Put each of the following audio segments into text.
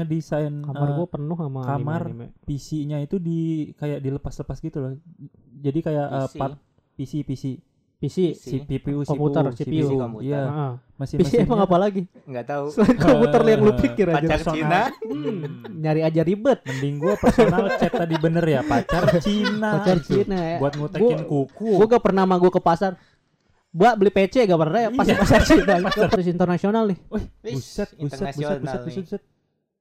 ngedesain Kamar eh, gua penuh sama kamar. PC-nya itu di kayak dilepas-lepas gitu loh. Jadi kayak eh, PC. part PC PC PC. PC. si CPU Komputer, CPU, CPU. komputer. Iya, Heeh. masih PC emang apa lagi? Nggak tahu. Selain komputer yang lu pikir aja. Pacar personal. Cina. Hmm, nyari aja ribet. Mending gua personal chat tadi bener ya pacar Cina. Pacar itu. Cina ya. Buat ngutekin Gua- kuku. Gua gak pernah sama gua ke pasar. Buat beli PC gak pernah ya pas Iya. pasar Cina. Terus internasional nih. Wih, buset, buset, buset, buset, buset, buset.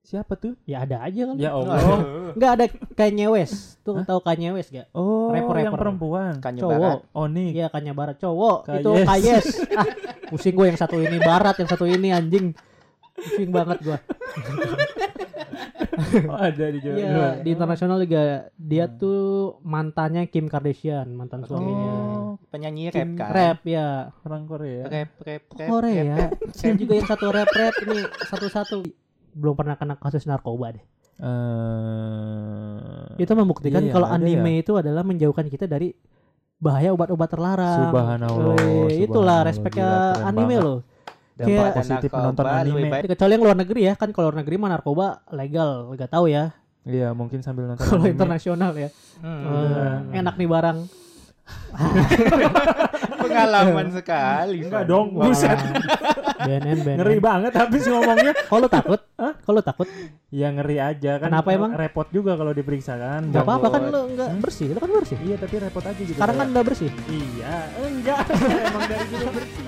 Siapa tuh? Ya ada aja kan. Ya Allah. Waduh. Enggak ada Kanye West. Tuh tahu Kanye West gak? Oh, Rapper-rapper. yang perempuan. Kanye Cowok. Barat. Oh, nih. Iya Kanye Barat cowok. Kayes. Itu Kayes. ah, pusing gue yang satu ini barat, yang satu ini anjing. Pusing banget gua. Oh, ada di Jawa. Iya, di internasional juga dia tuh mantannya Kim Kardashian, mantan suaminya. Oh, Penyanyi rap Kim kan. Rap ya. orang Korea. Rap, rap, rap. Korea. rap, rap. Saya juga yang satu rap rap ini satu-satu belum pernah kena kasus narkoba deh. Eh, Itu membuktikan iya, kalau ada anime ya. itu adalah menjauhkan kita dari bahaya obat-obat terlarang. Subhanallah, Wih, itulah subhanallah, respeknya anime banget. loh. Dampak Kayak- positif menonton anime. Kecuali yang luar negeri ya, kan kalau luar negeri mah narkoba legal, gak tahu ya. Iya, mungkin sambil nonton Kalau anime. internasional ya, Hmm. eh, enak nih barang. Pengalaman sekali. Enggak dong, buset. BNN, BNN. Ngeri banget habis ngomongnya. Kalau takut? Kalau lu takut? Ya ngeri aja kan. Kenapa emang? Repot juga kalau diperiksa kan. Gak apa-apa kan lu enggak bersih, lu kan bersih. Iya, tapi repot aja gitu. Sekarang kan udah bersih. Iya, enggak. Emang dari dulu bersih.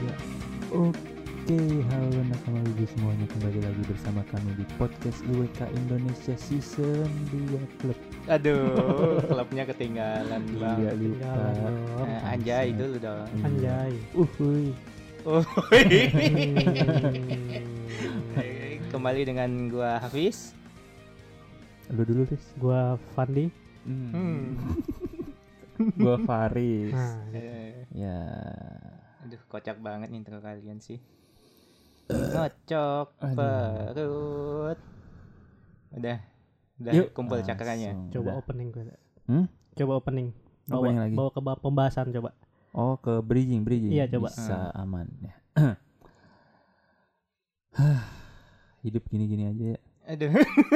Ya. Oke, halo nakama ibu semuanya kembali lagi bersama kami di podcast IWK Indonesia Season 2 Club. Aduh, klubnya ketinggalan Iya, bang. lupa. Ketinggalan dong. Eh, anjay dulu dong. Iya. Anjay. Uhuy. Hmm. Kembali dengan gua Hafiz. Lu dulu, Riz. Gua Fandi. Hmm. Gua Faris. Nah, Eh, Ya. aduh, kocak banget nih intro kalian sih. Ngocok Aduh. perut. Udah, udah Yuk. kumpul. Langsung. coba Udah. opening gue. Hmm? Coba opening. Bawa, Opening lagi. bawa ke ba- pembahasan coba. Oh ke bridging bridging Iya, coba. bisa aman ya hidup gini-gini aja ya Aduh,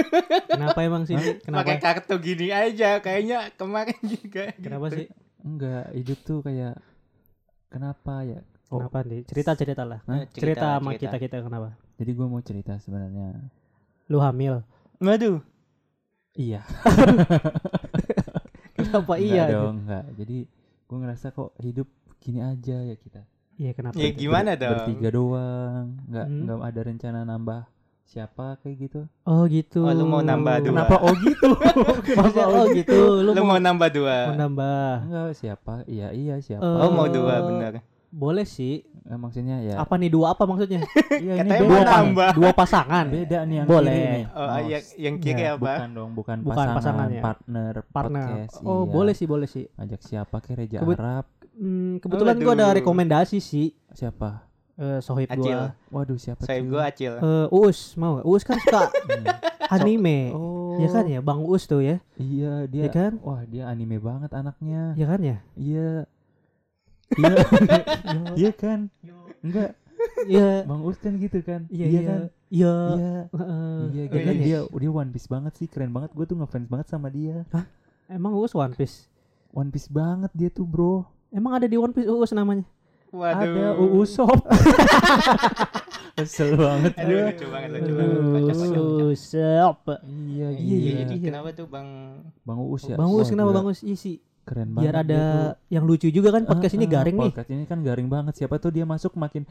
Kenapa emang sih? Kenapa? pakai kartu gini aja kayaknya kemarin juga. Kenapa gitu. sih? enggak hidup tuh kayak kenapa ya Kenapa nih? Cerita-cerita lah. Hah? Eh, Cerita sama kita-kita kenapa? jadi gue mau cerita sebenarnya Lu hamil. Waduh. iya Kenapa Enggak iya? dong enggak jadi gue ngerasa kok hidup gini aja ya kita Iya kenapa? Ya gimana dong? bertiga doang nggak Hmm. nggak ada rencana nambah siapa kayak gitu Oh gitu. Oh, lu mau nambah dua. kenapa oh gitu Maksudnya, oh gitu. Lu, Lu mau nambah dua. mau nambah. enggak siapa iya iya siapa Eh, Oh, mau dua bener. Boleh sih. Eh, maksudnya ya Apa nih dua apa maksudnya? iya, ini nih. nambah. Dua pasangan. beda nih yang Boleh. kiri nih Oh, Oh, yang, yang kiri Ya, apa? bukan dong bukan, Bukan pasangan pasangannya. partner Partner. podcast, Oh iya. boleh sih boleh sih. ajak siapa ke Reja Kebet- Arab Hmm, kebetulan gua ada Waduh. rekomendasi sih. siapa Eh, sohib Acil. gua. waduh siapa Saya tuh? gua acil. Eh, Uus mau gak? Uus kan suka Hmm. anime. oh Ya kan ya, Bang Uus tuh ya. iya dia Ya kan? wah dia anime banget anaknya Ya kan ya? iya iya iya kan enggak Iya. bang Us kan gitu kan Iya iya. kan Iya. iya Heeh. iya Ya jadi kan ya? dia dia One Piece banget sih keren banget gue tuh ngefans banget sama dia Emang Uus One Piece. One Piece banget dia tuh bro Emang ada di One Piece Uus namanya? Waduh. ada Uusop kesel banget Aduh, lucu banget, lucu banget. Kocak, kocak. Uus. Siap. iya Iya, iya iya, jadi kenapa tuh Bang Bang Uus ya Bang Uus Wah, kenapa. Bang Uus? Isi. Keren Biar banget tuh. ada yang lucu juga kan podcast ini Ah, ah, garing nih. podcast ini kan garing banget siapa tuh dia masuk makin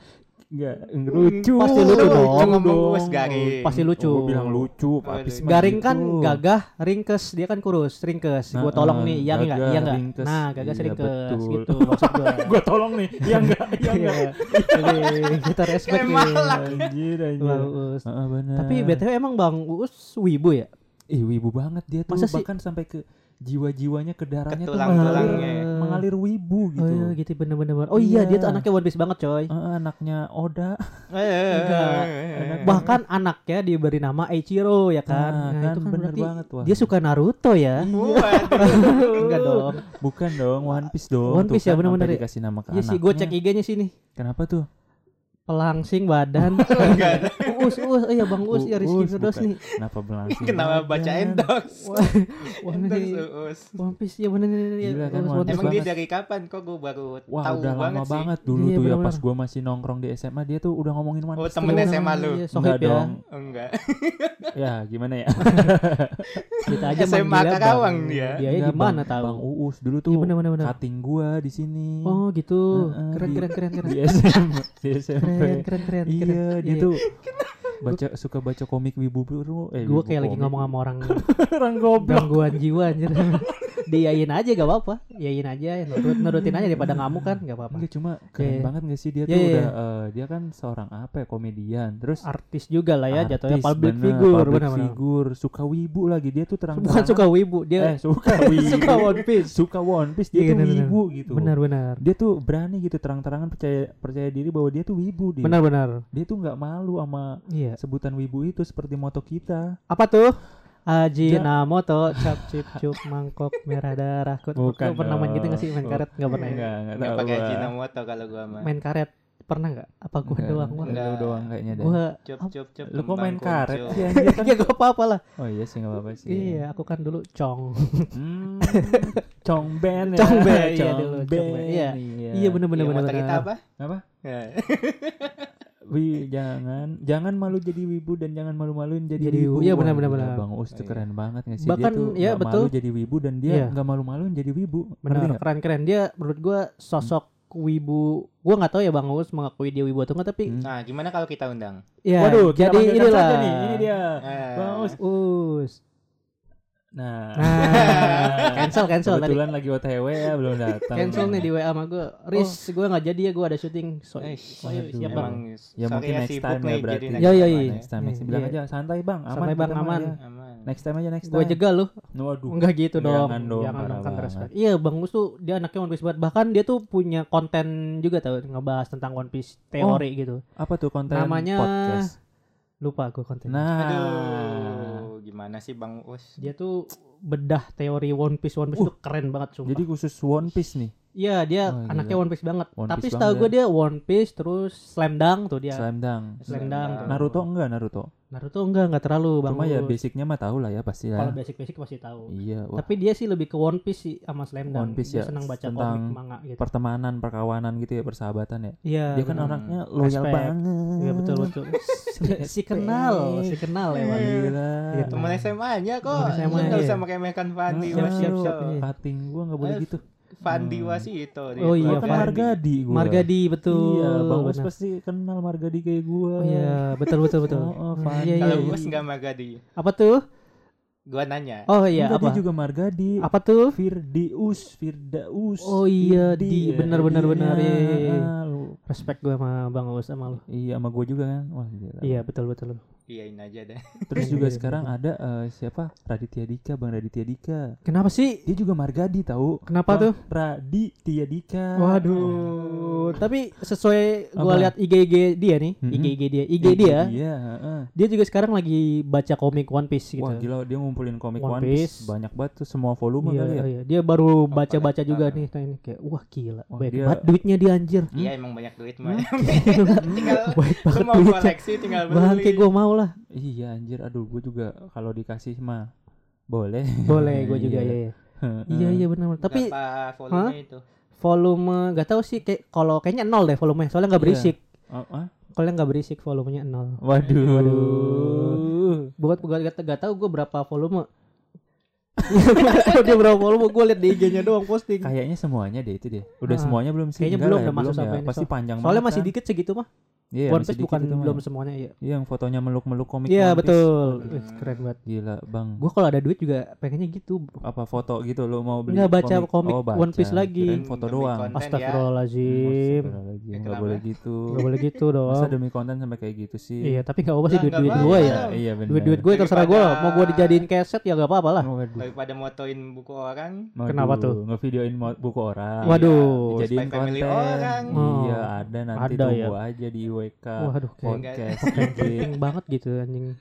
nggak lucu Pasti lucu dong. ngomong Uus garing. Pasti lucu. gue bilang lucu Oh, lucu. mah Garing kan gitu. gagah, ringkes. Dia kan kurus, ringkes. Gua Nah, tolong ah, nih, iya enggak? gagah, Iya enggak? ringkes. Nah, gagah Iya, ringkes betul. gitu maksud gua. gue tolong nih ya enggak ya enggak Jadi kita respect nih. anjir anjir. Tapi BTW emang Bang Uus wibu ya? Ih wibu banget dia tuh Masa sih? bahkan sampai ke jiwa-jiwanya ke darahnya tuh tulang-tulangnya. mengalir, mengalir wibu Oh gitu. iya gitu bener-bener. Oh iya dia tuh Iya. anaknya One Piece banget coy. Eh, anaknya Oda. Enggak. Eh, Bahkan anaknya diberi nama Eiichiro ya kan. Nah, Nah, kan itu kan bener banget, wah. dia suka Naruto ya. Waduh. Enggak dong. Bukan dong, One Piece dong. One Tuh Piece ya, kan bener-bener sampai ya. dikasih nama ke Iya sih gue cek. IG-nya sini. Kenapa tuh? Pelangsing badan. Enggak. Uus, uus, oh iya Bang Uus ya Rizky Firdaus nih. Kenapa belangsing? Kenapa baca endorse? Wah, Uus. One Piece ya bener bener ya. Gila kan, Emang dia dari kapan kok gue baru Wah tahu udah banget lama sih. banget dulu Iya, tuh ya pas gua masih nongkrong di SMA dia tuh udah ngomongin One Oh, Piece temen terus. SMA lu? Iya, Enggak ya. dong. Oh, enggak. Ya gimana ya? Kita aja SMA Karawang dia. Dia di mana tahu? Bang Uus dulu tuh Iya bener bener bener. cutting gua di sini. Oh gitu. Keren di- keren keren keren. Di SMP. Keren keren keren. Iya, keren. dia tuh baca suka baca komik wibu bro. Eh, Gue kayak lagi ngomong sama orang orang goblok. gangguan jiwa anjir. Diyain aja gak apa-apa. Yain aja, nurut, nurutin aja daripada ngamuk kan gak apa-apa. Enggak cuma keren Iya. banget gak sih dia Iya, tuh iya. udah eh, dia kan seorang apa ya komedian terus Artis juga lah ya jatuhnya public bener, figure public benar-benar. figure suka wibu lagi dia tuh terang Bukan suka wibu, dia eh suka wibu suka One Piece. suka One Piece dia Iya, tuh wibu gitu Benar-benar. dia tuh berani gitu terang-terangan percaya percaya diri bahwa dia tuh wibu dia Benar-benar. dia tuh nggak malu sama Iya. sebutan wibu itu seperti moto kita Apa tuh? Ajinomoto, cap cip cup mangkok merah darah kut. Bukan Lu pernah main gitu gak sih main Oh. karet? Gak pernah ya? enggak enggak Enggak tahu pakai gua. Ajinomoto kalau gua mah. Main karet pernah nggak? Apa gua Enggak, doang? Wah, enggak, lu doang kayaknya deh Gua Cup cup cup. lu kok main karet sih anjir kan ya gak apa-apa lah. oh iya sih nggak apa-apa sih Iya, aku kan dulu cong. Hmm, Chong Ben ya. Chong Ben, iya dulu, Chong Ben, Ben, iya. Iya, Iya bener-bener Iya, bener. motor kita apa? Apa? Ya. Wi, jangan jangan malu jadi wibu dan jangan malu-maluin jadi, Jadi wibu. iya benar, benar, benar. Bang Us tuh Iya. keren banget nggak sih Bahkan, dia tuh iya, nggak betul. malu jadi wibu dan dia Iya. nggak malu-maluin jadi wibu. Benar, nggak? keren-keren dia menurut gua sosok wibu. Gua nggak tahu ya Bang Us mengakui dia wibu atau enggak tapi Hmm. Nah, gimana kalau kita undang? ya Waduh, kita jadi inilah. saja nih. Ini dia. Eh, Bang Us. Us. Nah, Nah, cancel cancel tadi. kebetulan lagi OTW ya belum datang. Cancel nih di WA sama gue. Riz, gue nggak jadi ya gue ada syuting. So, Eh, so ayo, waduh. siap bang. Emang Ya mungkin next time ya berarti. Ya, ya, iya. aja. Next time, next time. bilang Iya. aja santai bang, aman. Santai, Bang, aman. ya. Aman. Next time aja next Gue time. jegal lu. Waduh. Enggak gitu dong. Jangan dong, Jangan kan respect. Iya, Bang Mus tuh dia anaknya One Piece banget. Bahkan dia tuh punya konten juga tau ngebahas tentang One Piece teori gitu. Apa tuh konten Namanya- podcast? Lupa gue konten. Nah, Aduh, gimana sih Bang Us? Dia tuh bedah teori One Piece. One Piece Uh, tuh keren banget sumpah. jadi khusus One Piece nih. Iya, dia Oh, gila. anaknya One Piece banget. One Tapi setahu gue dia One Piece terus Slam Dunk tuh dia. Slam Dunk. Slam Dunk. Naruto enggak Naruto. Naruto enggak enggak terlalu Bang. Cuma ya basicnya mah tahu lah ya pasti Kalau ya. basic-basic pasti tahu. Iya, wah. Tapi dia sih lebih ke One Piece sih sama Slam Dunk. One Piece dia ya, senang baca tentang komik manga gitu. pertemanan, perkawanan gitu ya, persahabatan ya. Iya. Dia kan benar. orangnya loyal Respect. banget. Iya betul betul. si, kenal, si kenal ya Bang. Gila. Iya. Temen SMA-nya kok. Temen SMA, Lu nggak iya. usah meremehkan Fandi Siap, siap, siap, iya. Gua enggak boleh Eh, gitu. Fandi Hmm. Wasito. dia. Oh iya, kan Fandi. Margadi gua. Margadi betul. Iya, Bang benar. pasti kenal Margadi kayak gua. Oh iya, betul betul betul. Oh, oh, Hmm, Fandi. iya, iya, Kalau iya. Us nggak Magadi. Apa tuh? Gua nanya. Oh iya, Enggak, apa? dia juga Margadi. Apa tuh? Firdius, Firdaus. Oh iya, Firdi, di ya, benar benar dia. benar iya, iya, iya. Respect gue sama Bang Us sama lu. Iya, sama gua juga kan. Wah, gila. Iya, betul betul. Iyain aja deh. Terus juga Iya, sekarang ada eh, siapa? Raditya Dika, Bang Raditya Dika. Kenapa sih? Dia juga Margadi tahu. Kenapa Bang tuh? Raditya Dika. Waduh, tapi sesuai gua lihat IG IG dia nih, Mm-mm. IG IG dia, IG Iya, dia, Iya, heeh. dia juga sekarang lagi baca komik One Piece gitu. Wah, gila dia ngumpulin komik One One, Piece. Piece. banyak banget tuh semua volume Iya, kali ya. iya, dia baru baca-baca lagi? juga Ah. nih, nah ini kayak wah gila, Wah, baik dia- banget duitnya dia anjir. Hmm? Iya emang banyak duit mah. Hmm. tinggal lu banget mau koleksi tinggal Bang, beli. kayak gue mau lah. Iya, anjir. Aduh, gue juga kalau dikasih mah boleh. Boleh, gue juga ya. ya. Heeh. Iya, iya benar. Tapi Berapa volume itu? volume gak tahu sih kayak kalau kayaknya nol deh volumenya, soalnya nggak Iya. berisik. Oh, ah? Kalau nggak berisik volumenya nol. Waduh. Waduh. Buat gue gak, gak tahu gue berapa volume. Dia berapa volume gue liat di IG-nya doang posting. Kayaknya semuanya deh itu deh. Udah Ah, semuanya belum sih? kayaknya belum ya, udah masuk sampai ya. ini. Pasti So- panjang Soalnya banget masih kan. dikit segitu mah. Iya, One Piece bukan itu belum semuanya ya. Iya, yang fotonya meluk-meluk komik Iya One Piece. betul. Keren banget. Gila, Bang. Gua kalau ada duit juga pengennya gitu. Apa foto gitu lo mau beli? Nggak baca komik Oh, baca. One Piece lagi. Kirain foto Demi doang. konten ya. Astagfirullahaladzim, nggak Kenapa? boleh gitu. Gak boleh gitu Masa dong. demi konten sampai kayak gitu sih? Iya, tapi gak apa-apa sih duit-duit gue ya. Iya, iya benar. Duit-duit gue terserah gue. Mau gue dijadiin keset ya gak apa-apa lah. Daripada motoin buku orang, Kenapa tuh? Ngevideoin buku orang. Waduh. Dijadiin Spy Family konten. orang. Oh. Iya, ada nanti Ada tunggu ya. aja di IWK. Waduh, kayak podcast. penting banget gitu anjing.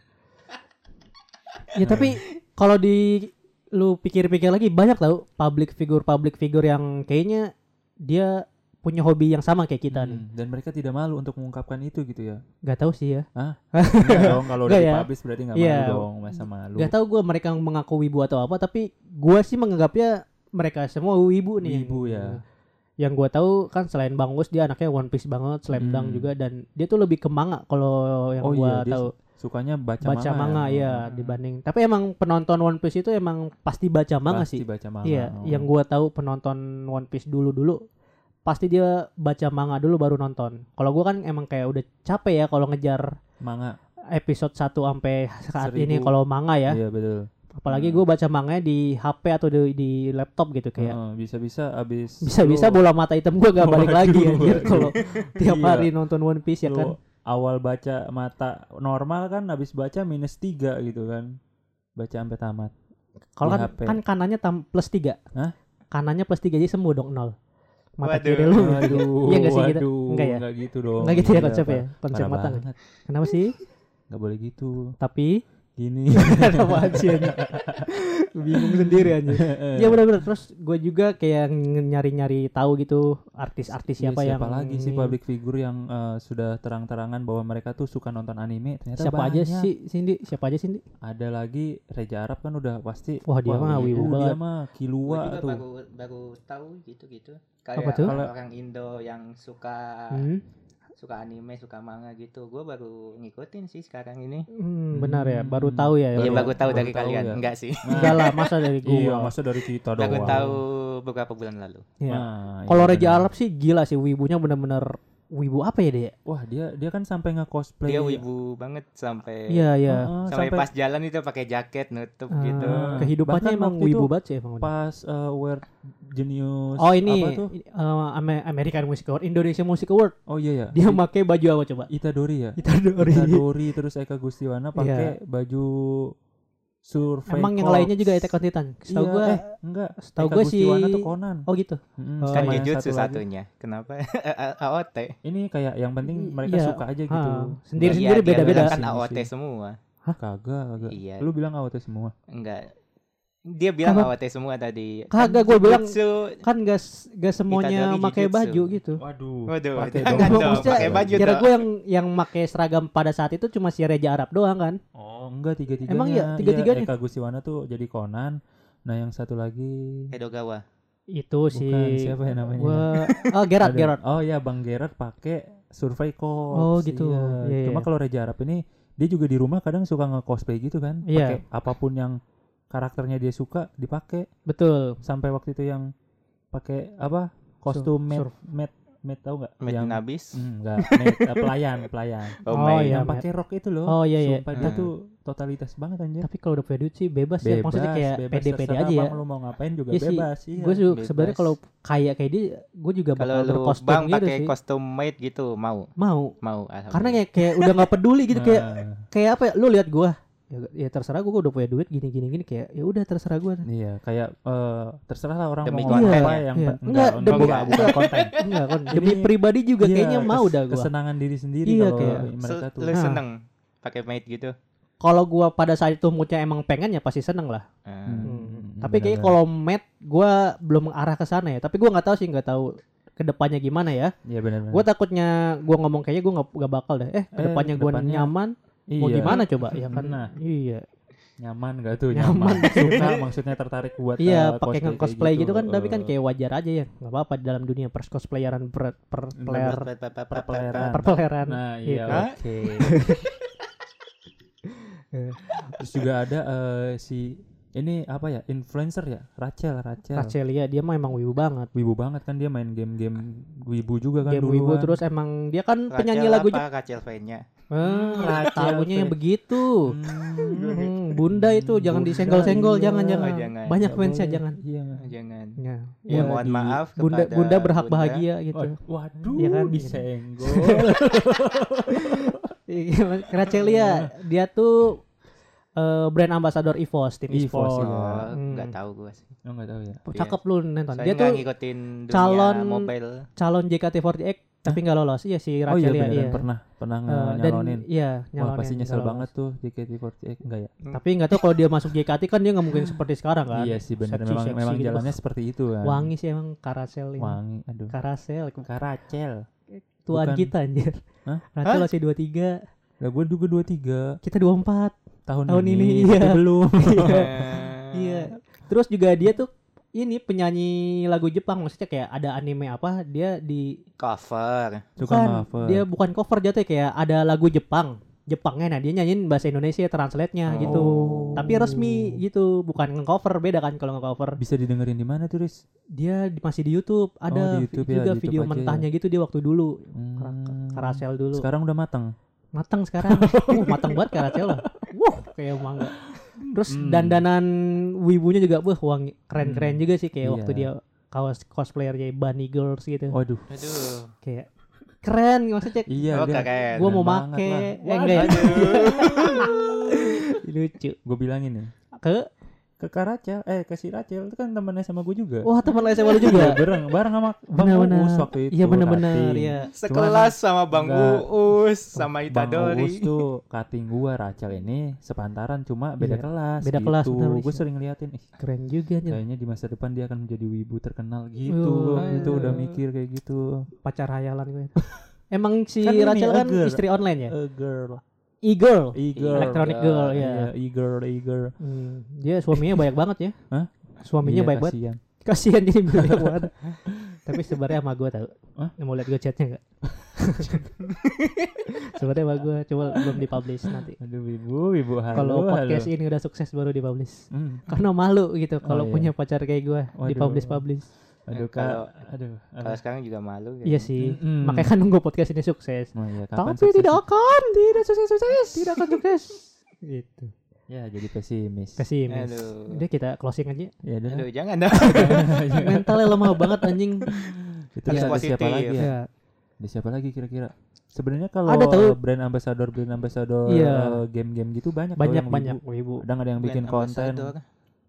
Ya tapi kalau di lu pikir-pikir lagi banyak tau public figure public figure yang kayaknya dia punya hobi yang sama kayak kita nih. Hmm, dan mereka tidak malu untuk mengungkapkan itu gitu ya. Gak tahu sih ya. Enggak dong kalau udah ya? berarti nggak Iya. malu dong, masa malu. Gak tahu gue mereka mengaku wibu atau apa tapi gue sih menganggapnya mereka semua wibu nih. Wibu ya. Yang gue tahu kan selain Bang Us dia anaknya One Piece banget, Slam Dunk Hmm. juga dan dia tuh lebih ke manga kalau yang Oh gue iya, tahu. Sukanya baca, baca manga, ya. ya dibanding tapi emang penonton One Piece itu emang pasti baca manga Pasti sih baca manga. iya oh. yang gua tahu penonton One Piece dulu dulu pasti dia baca manga dulu baru nonton kalau gua kan emang kayak udah capek ya kalau ngejar manga. episode 1 sampai saat ini Seribu. kalau manga ya Iya betul. Apalagi Hmm. gua baca manganya di HP atau di, di laptop gitu kayak Heeh, bisa-bisa abis bisa-bisa bola mata hitam gua gak balik Waduh, lagi anjir kalau tiap Iya. hari nonton One Piece ya lu kan awal baca mata normal kan habis baca minus tiga gitu kan. Baca sampai tamat. kalau kan HP. kan kanannya tam plus 3 Hah? kanannya plus 3 jadi sembuh dong nol mata Waduh. kiri lu Waduh, Iya nggak sih kita? waduh, Enggak ya? nggak gitu dong. Enggak gitu ya Gila, konsepnya ya? Pak. Konsep Parah mata. banget. Kenapa sih? Nggak boleh gitu. Tapi Gini. apaan sih anjing? Bingung sendiri anjing. Ya benar-benar terus gue juga kayak nyari-nyari tahu gitu artis-artis Iya, siapa, yang lagi sih public figure yang eh, sudah terang-terangan bahwa mereka tuh suka nonton anime ternyata Siapa aja banyak. sih Cindy? Siapa aja Cindy? ada lagi Reja Arab kan udah pasti Wah, dia mah wibu, dia banget. mah kilua juga tuh baru baru tahu gitu-gitu. Apa Kayak tuh? orang, orang Indo yang suka Hmm, suka anime, suka manga gitu. Gue baru ngikutin sih sekarang ini. hmm, benar ya, baru Hmm. tahu ya. Iya Baru- tahu dari tahu kalian. ya. Enggak sih. Enggak lah, masa dari gua. iya masa dari kita doang Baru tahu beberapa bulan lalu. Iya. Nah, Kalau iya Reja bener. Arab sih gila sih wibunya bener-bener wibu apa ya dia? wah dia dia kan sampai nge-cosplay Dia wibu banget sampai Iya, iya. Heeh, sampai, pas jalan itu pakai jaket nutup Ah, gitu. kehidupannya Bahkan emang wibu banget sih emang. pas uh, Weird Genius Oh ini apa tuh eh, Ame- American Music Award, Indonesia Music Award. oh iya ya Dia pakai baju apa coba? Itadori ya Itadori. Itadori terus Eka Gustiwana Iya. pakai baju Survei Emang yang lainnya juga Attack on Titan. Setahu Iya, gua eh, enggak setahu gua sih- tuh Conan Oh gitu. Mm-mm, Oh, kan iya. Jujutsu satu lagi. satunya. Kenapa? AOT. ini kayak yang penting mereka Iya, suka aja gitu Sendiri-sendiri Iya, beda-beda. bilang Kan AOT semua. kagak kagak Iya. lu bilang AOT semua Enggak. Dia bilang Kagak. AOT semua tadi. Kagak, gua bilang- Jujutsu. Kan gak, gak semuanya pakai baju gitu. waduh Waduh, pakai dong. pakai baju Kira gue yang yang pakai seragam pada saat itu cuma si Reja Arab doang kan? oh enggak tiga tiganya Emang iya, tiga-tiganya? Eka Gustiwana tuh jadi Conan nah yang satu lagi Edogawa. Itu si Bukan, siapa ya namanya? Gua- Oh Gerard Gerard. Oh iya Bang Gerard pakai Survey Corps. Oh, gitu. Iya. Iya, Cuma kalau Reja Arab ini dia juga di rumah kadang suka nge-cosplay gitu kan. Iya. Pakai apa pun yang karakternya dia suka dipakai Betul. sampai waktu itu yang pakai apa? Kostum Sur- maid maid tahu nggak? Maid yang Nabis. Enggak, maid, eh, pelayan, pelayan. Oh, Oh, iya. yang pakai rok itu loh. Oh, iya, iya. Sumpah dia Hmm. tuh totalitas banget anjir. Tapi kalau udah punya duit sih bebas, ya. Maksudnya kayak pede-pede terserah aja ya. Bang, lu mau ngapain juga Iya sih. bebas. Iya. Gue juga bebas. sebenarnya kalau kaya kayak dia, gue juga Kalau bakal lu berkostum bang gitu pakai sih. kostum maid gitu mau, Mau. mau. Karena kayak, kayak udah nggak peduli gitu kayak Nah. kayak apa ya? Lu lihat gua. Ya, ya terserah gua, gua udah punya duit gini gini gini kayak ya udah terserah gua. Iya, kayak eh terserah lah orang Demi mau konten apa ya? yang Iya. Enggak, enggak, demi- enggak, bukan konten. Enggak kan Ini- demi pribadi juga Iya, kayaknya mau dah gua. Kesenangan diri sendiri Iya, kalau kayak- mereka tuh. Lu seneng pakai maid gitu. Kalau gua pada saat itu moodnya emang pengen ya pasti seneng lah. Ah. Hmm, Hmm. Tapi kayak benar. kalau mat gua belum arah ke sana ya. Tapi gua nggak tahu sih nggak tahu ke depannya gimana ya. Iya benar benar. Gua takutnya gua ngomong kayaknya gua nggak bakal deh. Eh ke depannya gua kedepannya- nyaman mau Iya. gimana coba ya kan? Nah. Iya. Nyaman gak tuh Nyaman. nyaman. Suka maksudnya tertarik buat Iya, eh, pakai kayak nge-cosplay gitu, kan, tapi Eh, kan kayak wajar aja ya. nggak apa-apa di dalam dunia pers cosplayeran per per player perpeleran. perpeleran. Nah, iya Gitu. oke. Terus juga ada eh, si ini apa ya influencer ya Rachel Rachel Rachelia dia mah emang wibu banget. wibu banget kan dia main game-game wibu juga kan Game wibu terus emang dia kan Rachel penyanyi lagu apa? Rachel V-nya. Eh, Rachel tahunya yang begitu. Hmm. Hmm, bunda itu jangan disenggol-senggol iya. jangan jangan. Oh, jangan. Banyak Nggak fansnya jangan. iya Jangan. Ya. Ya, Ya, mohon di- maaf Bunda kepada bunda berhak Bunda. bahagia gitu. waduh Iya kan? disenggol Iya, Rachelia dia tuh eh, brand ambassador EVOS tim EVOS, iya. Oh, Hmm. nggak tahu gue sih. oh nggak tahu ya Cakep lu nonton. Saya Dia tuh ngikutin dunia calon- mobile. calon JKT48 tapi nggak lolos. Iya si oh iya Rachelia beneran iya. pernah pernah dan nyalonin iya wah nyalonin. pasti nyesel banget tuh JKT48 enggak ya Tapi nggak tahu kalau dia masuk JKT kan dia nggak mungkin seperti sekarang kan. iya sih bener Seksi- memang seksi memang gitu. jalannya seperti itu kan Wangi sih emang Karasel ini. wangi aduh Karasel Karacel tuan Bukan. kita anjir. Hah? Rachel masih 23, lah gue juga 23 kita 24. Tahun, Tahun ini, ini, iya. belum Iya. Iya. Terus juga dia tuh ini penyanyi lagu Jepang maksudnya kayak ada anime apa dia di Cover. suka bukan cover dia bukan cover jatuh kayak ada lagu Jepang Jepangnya nah dia nyanyiin bahasa Indonesia translate-nya gitu Oh. tapi resmi gitu bukan nge-cover beda kan kalau nge-cover bisa didengerin di mana tuh Riz? dia di- masih di YouTube ada di YouTube ya, juga di YouTube video aja ya. mentahnya gitu dia waktu dulu Hmm. Karasel dulu sekarang udah matang matang sekarang. Uh matang banget Karasel lah wah kayak mangga. Terus Hmm. dandanan wibunya juga wah wangi. Keren-keren juga sih kayak Iya. waktu dia kaos cosplayernya Bunny Girls gitu. Waduh. Aduh. kayak keren maksudnya iya Oh, keren. gua mau make. eh enggak ya? Lucu. Gue bilangin ya. Ke ke Karacel eh ke si Rachel itu kan temennya sama gue juga. Wah teman SMA lu Iya, juga bareng bareng sama Bang benar-benar Uus waktu itu iya. Benar-benar ya Sekelas sama Bang Enggak. Uus sama Bang Itadori. Uus tuh cutting gua Rachel ini sepantaran cuma beda Iya, kelas beda gitu. kelas, bener, gue sering liatin ih keren juga nih kayaknya di masa depan dia akan menjadi wibu terkenal gitu. Oh. itu udah mikir kayak gitu. Pacar hayalan gue emang si Kan ini, Rachel kan istri online ya? A girl e-girl e-girl electronic girl ya iya e-girl e-girl Hmm, dia suaminya banyak banget ya. Hah? Suaminya Iya, baik banget. kasihan. Kasihan jadi banyak banget. Tapi sebenarnya sama gue tau. Hah? Mau lihat gue chatnya nggak? sebenarnya sama gue coba belum dipublish nanti. aduh wibu wibu halo Kalau podcast halo. ini udah sukses baru dipublish. Hmm, Karena malu gitu kalau iya. punya pacar kayak gue Waduh. Aduh kak Kalau- aduh Kalau sekarang juga malu. Iya kayaknya. sih. Mm-mm. Makanya kan nunggu podcast ini sukses. Oh iya, kapan Tapi sukses? tidak akan, tidak sukses sukses, tidak akan sukses. gitu. ya jadi pesimis Pesimis. Aduh. Udah kita closing aja. ya udah Aduh, jangan dong. Mentalnya lemah banget anjing. itu Harus ada siapa lagi ya Ya. ada siapa lagi kira-kira sebenarnya kalau Ada tahu. brand ambassador brand ambassador Iya. eh, game-game gitu banyak Banyak banyak wibu. wibu. kadang ada yang bikin Brand konten ambassador.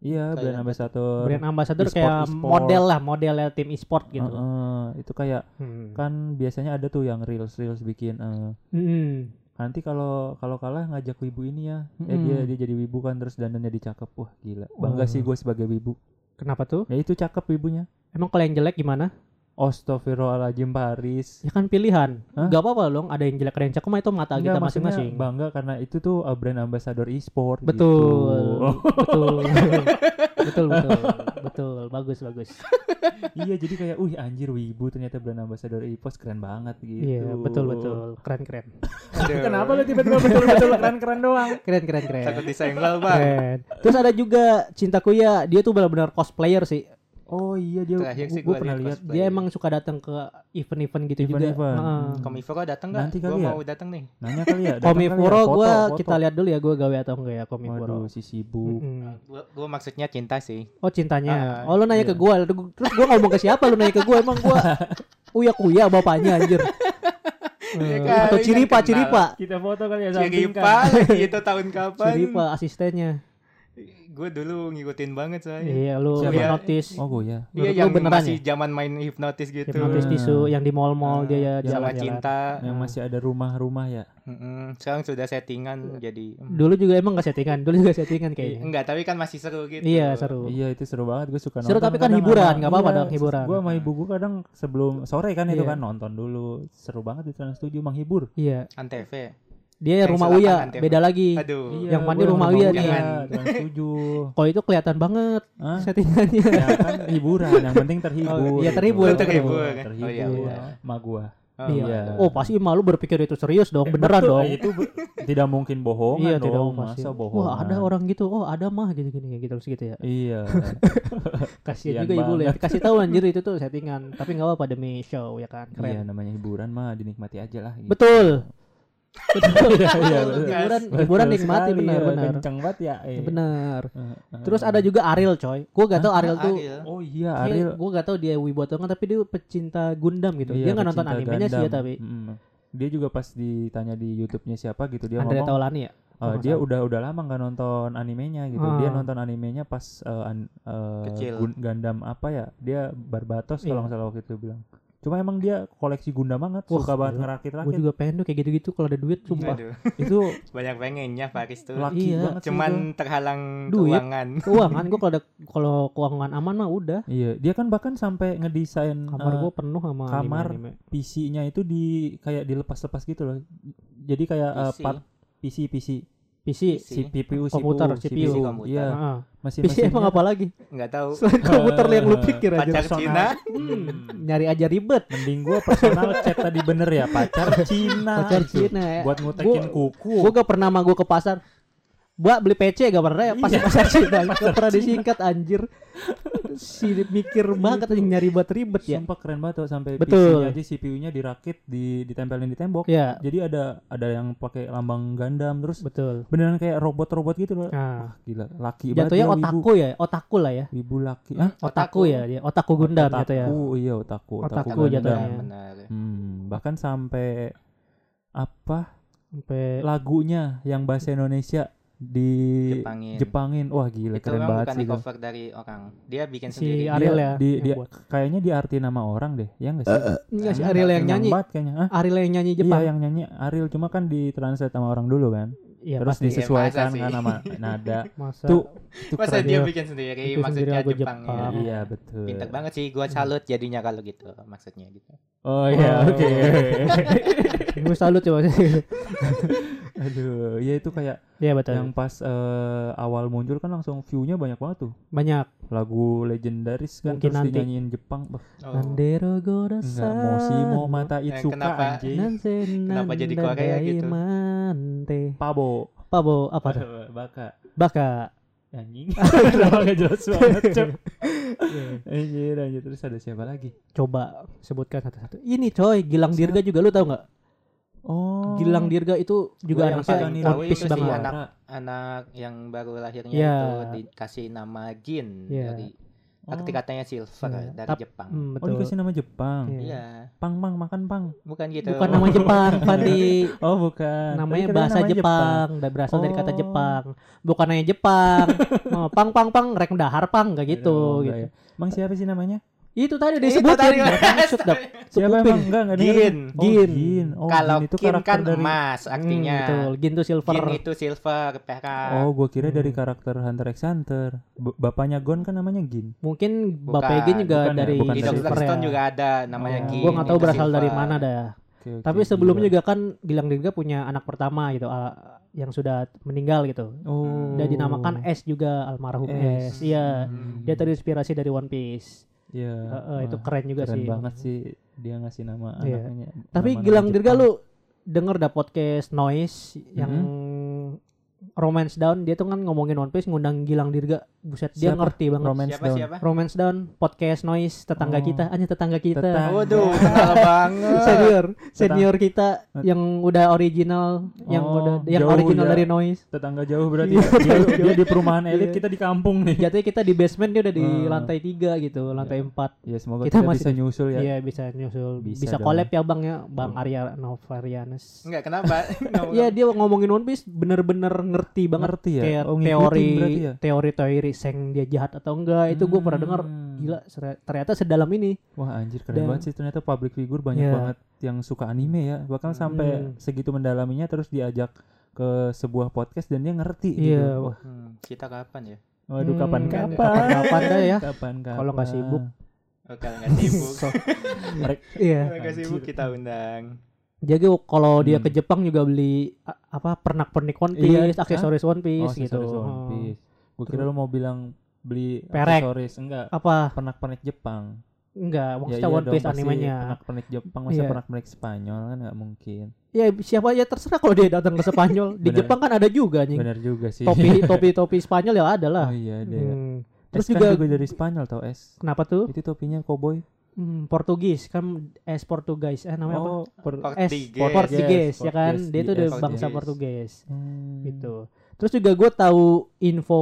Iya Kayak brand ambassador brand ambassador e-sport, kayak e-sport. model lah modelnya tim e-sport gitu Heeh, itu kayak Hmm. kan biasanya ada tuh yang reels reels bikin eh, Hmm. nanti kalau kalau kalah ngajak wibu ini ya eh dia Mm-mm. dia jadi wibu kan terus dandannya dicakep wah gila bangga Oh. sih gue sebagai wibu kenapa tuh ya itu cakep wibunya emang kalau yang jelek gimana Astagfirullahaladzim Paris ya kan pilihan. Hah? nggak apa-apa dong ada yang jelek ada yang cakep mah itu mata Enggak, kita masing-masing. bangga karena itu tuh uh, brand ambassador e-sport betul gitu. betul. Betul. Betul betul. Bagus bagus. Iya jadi kayak wih anjir wibu ternyata brand ambassador e-sport keren banget gitu. Iya betul betul. Keren keren. Aduh. kenapa lu tiba-tiba betul-betul keren keren doang? Keren keren keren. Takut disenggol, Bang. keren. Terus ada juga cintaku ya dia tuh benar-benar cosplayer sih oh iya dia Terakhir sih gue gua pernah lihat dia emang suka datang ke event-event gitu juga Event-event. Heeh. Hmm. Komiforo datang nggak? Nanti Gua kali ya. mau datang nih. nanya kali ya Komifuro ya, gue foto. kita lihat dulu ya gue gawe atau enggak ya Komifuro waduh si sibuk Mm-mm. Gua, gua maksudnya cinta sih. Oh cintanya. Ah, oh lu nanya iya. ke gua, terus gua ngomong ke siapa lu nanya ke gua emang gua uya kuya bapaknya anjir. Eh, kali atau kan Ciripa. Ciripa. kita foto kali ya Ciripa lagi itu tahun kapan? Ciripa asistennya. Gue dulu ngikutin banget soalnya. Iya, lu Siapa? hipnotis. oh gue ya Iya yang beneran masih ya? zaman main hipnotis gitu. Hipnotis tisu yang di mall-mall dia ya jalan-jalan. cinta. yang masih ada rumah-rumah ya Mm-mm. Sekarang sudah settingan jadi. mm. Dulu juga emang gak settingan, dulu juga settingan kayaknya. Enggak, tapi kan masih seru gitu. Iya, seru. Iya itu seru banget gue suka Seru, nonton. tapi kan kadang hiburan, sama- nggak apa-apa iya, dong, hiburan. Gue sama ibu gue kadang sebelum sore kan itu Iya. kan nonton dulu seru banget di Trans 7 menghibur. Iya. Antv. Dia Yang rumah Uya, nanti. beda lagi. Aduh. Iya, Yang mandi rumah Uya nih. 7. Kalau itu kelihatan banget Hah? settingannya. ya kan hiburan yang penting terhibur. Oh, iya, terhibur, gitu. terhibur. terhibur. Oh, iya, udah. Ma gua. Oh, Iya. Iya. Oh pasti malu berpikir itu serius dong, beneran Betul, dong. Itu be- tidak mungkin bohongan iya tidak dong. pasti. Masa bohongan? Wah ada orang gitu, oh ada mah gitu gini gitu terus gitu ya. Iya. Kasihan juga ibu lihat. banget. Kasih tahu anjir itu tuh settingan. Tapi nggak apa-apa demi show ya kan. Iya Keren. namanya hiburan mah dinikmati aja lah. gitu. Betul. Iya, iya, hiburan hiburan nikmati benar ya. benar. Kenceng banget ya. eh. Benar. Eh, eh. Terus ada juga Ariel coy. Gua gak tahu Ariel tuh. Oh iya Ariel. Gue gak tahu dia wibu atau enggak tapi dia pecinta Gundam gitu. Iya, dia nggak nonton animenya sih ya tapi. Dia juga pas ditanya di YouTube-nya siapa gitu dia Andrea ngomong Taulani ya. nggak dia udah udah lama nggak nonton animenya gitu. Dia Ah. nonton animenya pas eh, an- eh, Kecil. Gun- Gundam apa ya? Dia Barbatos Iya. kalau nggak salah waktu itu bilang. Cuma emang dia koleksi Gundam banget, Wah, suka banget gila. Gue ngerakit-rakit. juga pengen tuh kayak gitu-gitu kalau ada duit sumpah. Aduh, Itu banyak pengennya Faris tuh. laki Iya. banget sih Cuman itu. terhalang Duit. keuangan. Keuangan gue kalau ada kalau keuangan aman mah udah. Iya, dia kan bahkan sampai ngedesain Kamar eh, gue penuh sama kamar. PC-nya itu di kayak dilepas-lepas gitu loh. Jadi kayak eh, PC. part PC PC PC. si CPU Komputer, CPU, CPU. komputer. Iya, masih PC emang apa lagi? Nggak tahu. Selain komputer yang lu pikir aja. Pacar. Cina. Hmm, nyari aja ribet. Mending gua personal chat tadi bener ya pacar Cina. Pacar. Cina ya. Buat ngutekin Gua- kuku. Gue gak pernah sama gue ke pasar. Mbak beli PC gak pernah ya? Iya. pasar Cina. Gak pernah disingkat anjir. Si mikir banget anjing nyari buat ribet ya. Sumpah keren banget tuh sampai Betul. PC-nya aja CPU-nya dirakit di ditempelin di tembok. Ya, Jadi ada ada yang pakai lambang Gundam terus betul. beneran kayak robot-robot gitu loh. Nah, Gila, laki jatuhnya banget otaku ya, otaku lah ya. Wibu laki. Hah? Otaku Otaku. ya dia, otaku Gundam otaku, gitu ya. iya otaku, Otaku Gundam. jatuhnya. Benar. Hmm, bahkan sampai apa Sampai lagunya yang bahasa Indonesia di Jepangin. Jepangin. Wah gila Itu keren banget bukan sih. di itu. cover dari orang. Dia bikin si sendiri. Ariel Dia- ya. di, dia buat. kayaknya diarti nama orang deh, ya enggak sih? Enggak sih Ariel yang nyanyi. banget kayaknya. Hah? Ariel yang nyanyi Jepang. Iya yang nyanyi Ariel cuma kan ditranslate sama orang dulu kan. Iya, Terus pasti. disesuaikan masa kan sih? sama nada. Masa Tuh, itu Masa dia ya. bikin sendiri Bikin sendiri maksudnya lagu Jepang. Jepang. ya. Iya betul. Pinter banget sih gua salut jadinya kalau gitu maksudnya gitu. Oh iya, Oh. oke. Gue salut coba. Aduh, ya itu kayak Iya betul. yang pas eh, awal muncul kan langsung view-nya banyak banget tuh. Banyak. Lagu legendaris kan Mungkin terus nanti. dinyanyiin Jepang. Oh. Nandero Godasa. enggak Moshimo Mata Eh, Itsuka kenapa? anjing. Kenapa jadi Korea gitu? Mante. Pabo. Pabo apa tuh? Baka. Baka. Anjing. Kenapa gak jelas banget, Cok? Anjir, anjir. Terus ada siapa lagi? Coba sebutkan satu-satu. Ini coy, Gilang Dirga juga lu tahu nggak? Oh. Gilang Dirga itu juga yang anaknya paling One tahu Piece banget. anak anak yang baru lahirnya Iya. itu dikasih nama Jin Iya. dari Oh. arti katanya silver Iya. dari Tap- Jepang. Hmm, Oh, betul. dikasih nama Jepang. Iya. Iya, Pang, mang, makan pang. bukan gitu. Bukan nama Jepang, Pandi. Oh, bukan. namanya Tadi katanya bahasa namanya Jepang, dan berasal dari kata Oh. Jepang. Bukan namanya Jepang. oh, pang pang pang rek dahar pang enggak Oh, gitu enggak gitu. ya. Emang siapa sih namanya? Itu tadi udah Itu disebutin. tadi, maksud dak. Siapa Kuping. emang enggak enggak Gin. dengerin. Oh, Gin. Gin. Oh, Kalau Gin itu Kin karakter kan dari emas artinya. Hmm, betul. Gin tuh silver. Gin itu silver, perak. Oh, gua kira dari Hmm. karakter Hunter x Hunter. B- bapaknya Gon kan namanya Gin. Mungkin Bukan, Bapak Gin juga bukan ya, dari bukan di dari Doctor Stone ya. juga ada namanya Oh. Gin. Gua nggak tahu itu berasal dari silver. mana dah. Oke, oke, Tapi sebelumnya gila. juga kan Gilang Dirga punya anak pertama gitu yang sudah meninggal gitu. Oh. Dan dinamakan S juga almarhum S. S. Iya. Hmm. Dia terinspirasi dari One Piece. Iya. Heeh, itu Wah, keren juga keren sih. banget sih dia ngasih nama Iya. anaknya. Tapi nama-nama Gilang Dirga lu denger dah podcast Noise yang Romance Down dia tuh kan ngomongin One Piece ngundang Gilang Dirga. Buset dia Siapa? ngerti banget. Romance Siapa Down. siapa? Romance Down podcast Noise tetangga Oh. kita, hanya tetangga kita. Tetangga. Waduh, kenal banget. Senior, senior kita yang udah original, yang Oh, udah yang original ya. dari Noise. Tetangga jauh berarti. Iya, dia, dia di perumahan elit, Iya. kita di kampung nih. Jatuhnya kita di basement dia udah di Hmm. lantai tiga gitu, lantai empat. Ya semoga Kita kita, masih bisa nyusul ya. Iya bisa nyusul, Bisa bisa, collab ya bang ya, bang Arya Novarianus. Enggak, kenapa? Iya dia ngomongin One Piece bener-bener ngerti banget Ngerti ya? kayak Oh, teori ya? teori-teori seng dia jahat atau enggak itu gue pernah dengar Hmm. gila ternyata sedalam ini Wah anjir keren Dan- banget sih ternyata public figure banyak Iya. banget yang suka anime ya. Bahkan sampai Hmm. segitu mendalaminya terus diajak ke sebuah podcast dan dia ngerti Iya, gitu. wah. Wah, Hmm, kita kapan ya? waduh Hmm, kapan kapan kapan-kapan dah ya. Kapan kapan. Kalau nggak sibuk. Oh, kalau nggak sibuk. Mereka iya Kalau nggak sibuk kita undang. Jadi kalau dia Hmm. ke Jepang juga beli apa pernak-pernik One Iya, Piece aksesoris One Piece oh, gitu aksesoris One Oh. Piece. Gue kira lo mau bilang beli Perek. aksesoris enggak apa pernak-pernik Jepang. Enggak, Ya maksudnya iya One Piece animenya. Penak-penik Jepang masa Iya. penak-penik Spanyol kan nggak mungkin. Ya siapa ya terserah kalau dia datang ke Spanyol. Di Bener. Jepang kan ada juga nih. Benar juga sih. Topi topi topi Spanyol ya ada lah. Oh iya ada. ya. Hmm. Terus Terus juga, juga, dari Spanyol tau es. kenapa tuh? Itu topinya cowboy. Hmm, Portugis kan es Portugais eh namanya apa? Oh, per- Es Portugis. Portugis ya kan. Portugis, Dia tuh yes, dari Portugis. bangsa Portugis Hmm. gitu. Terus juga gue tahu info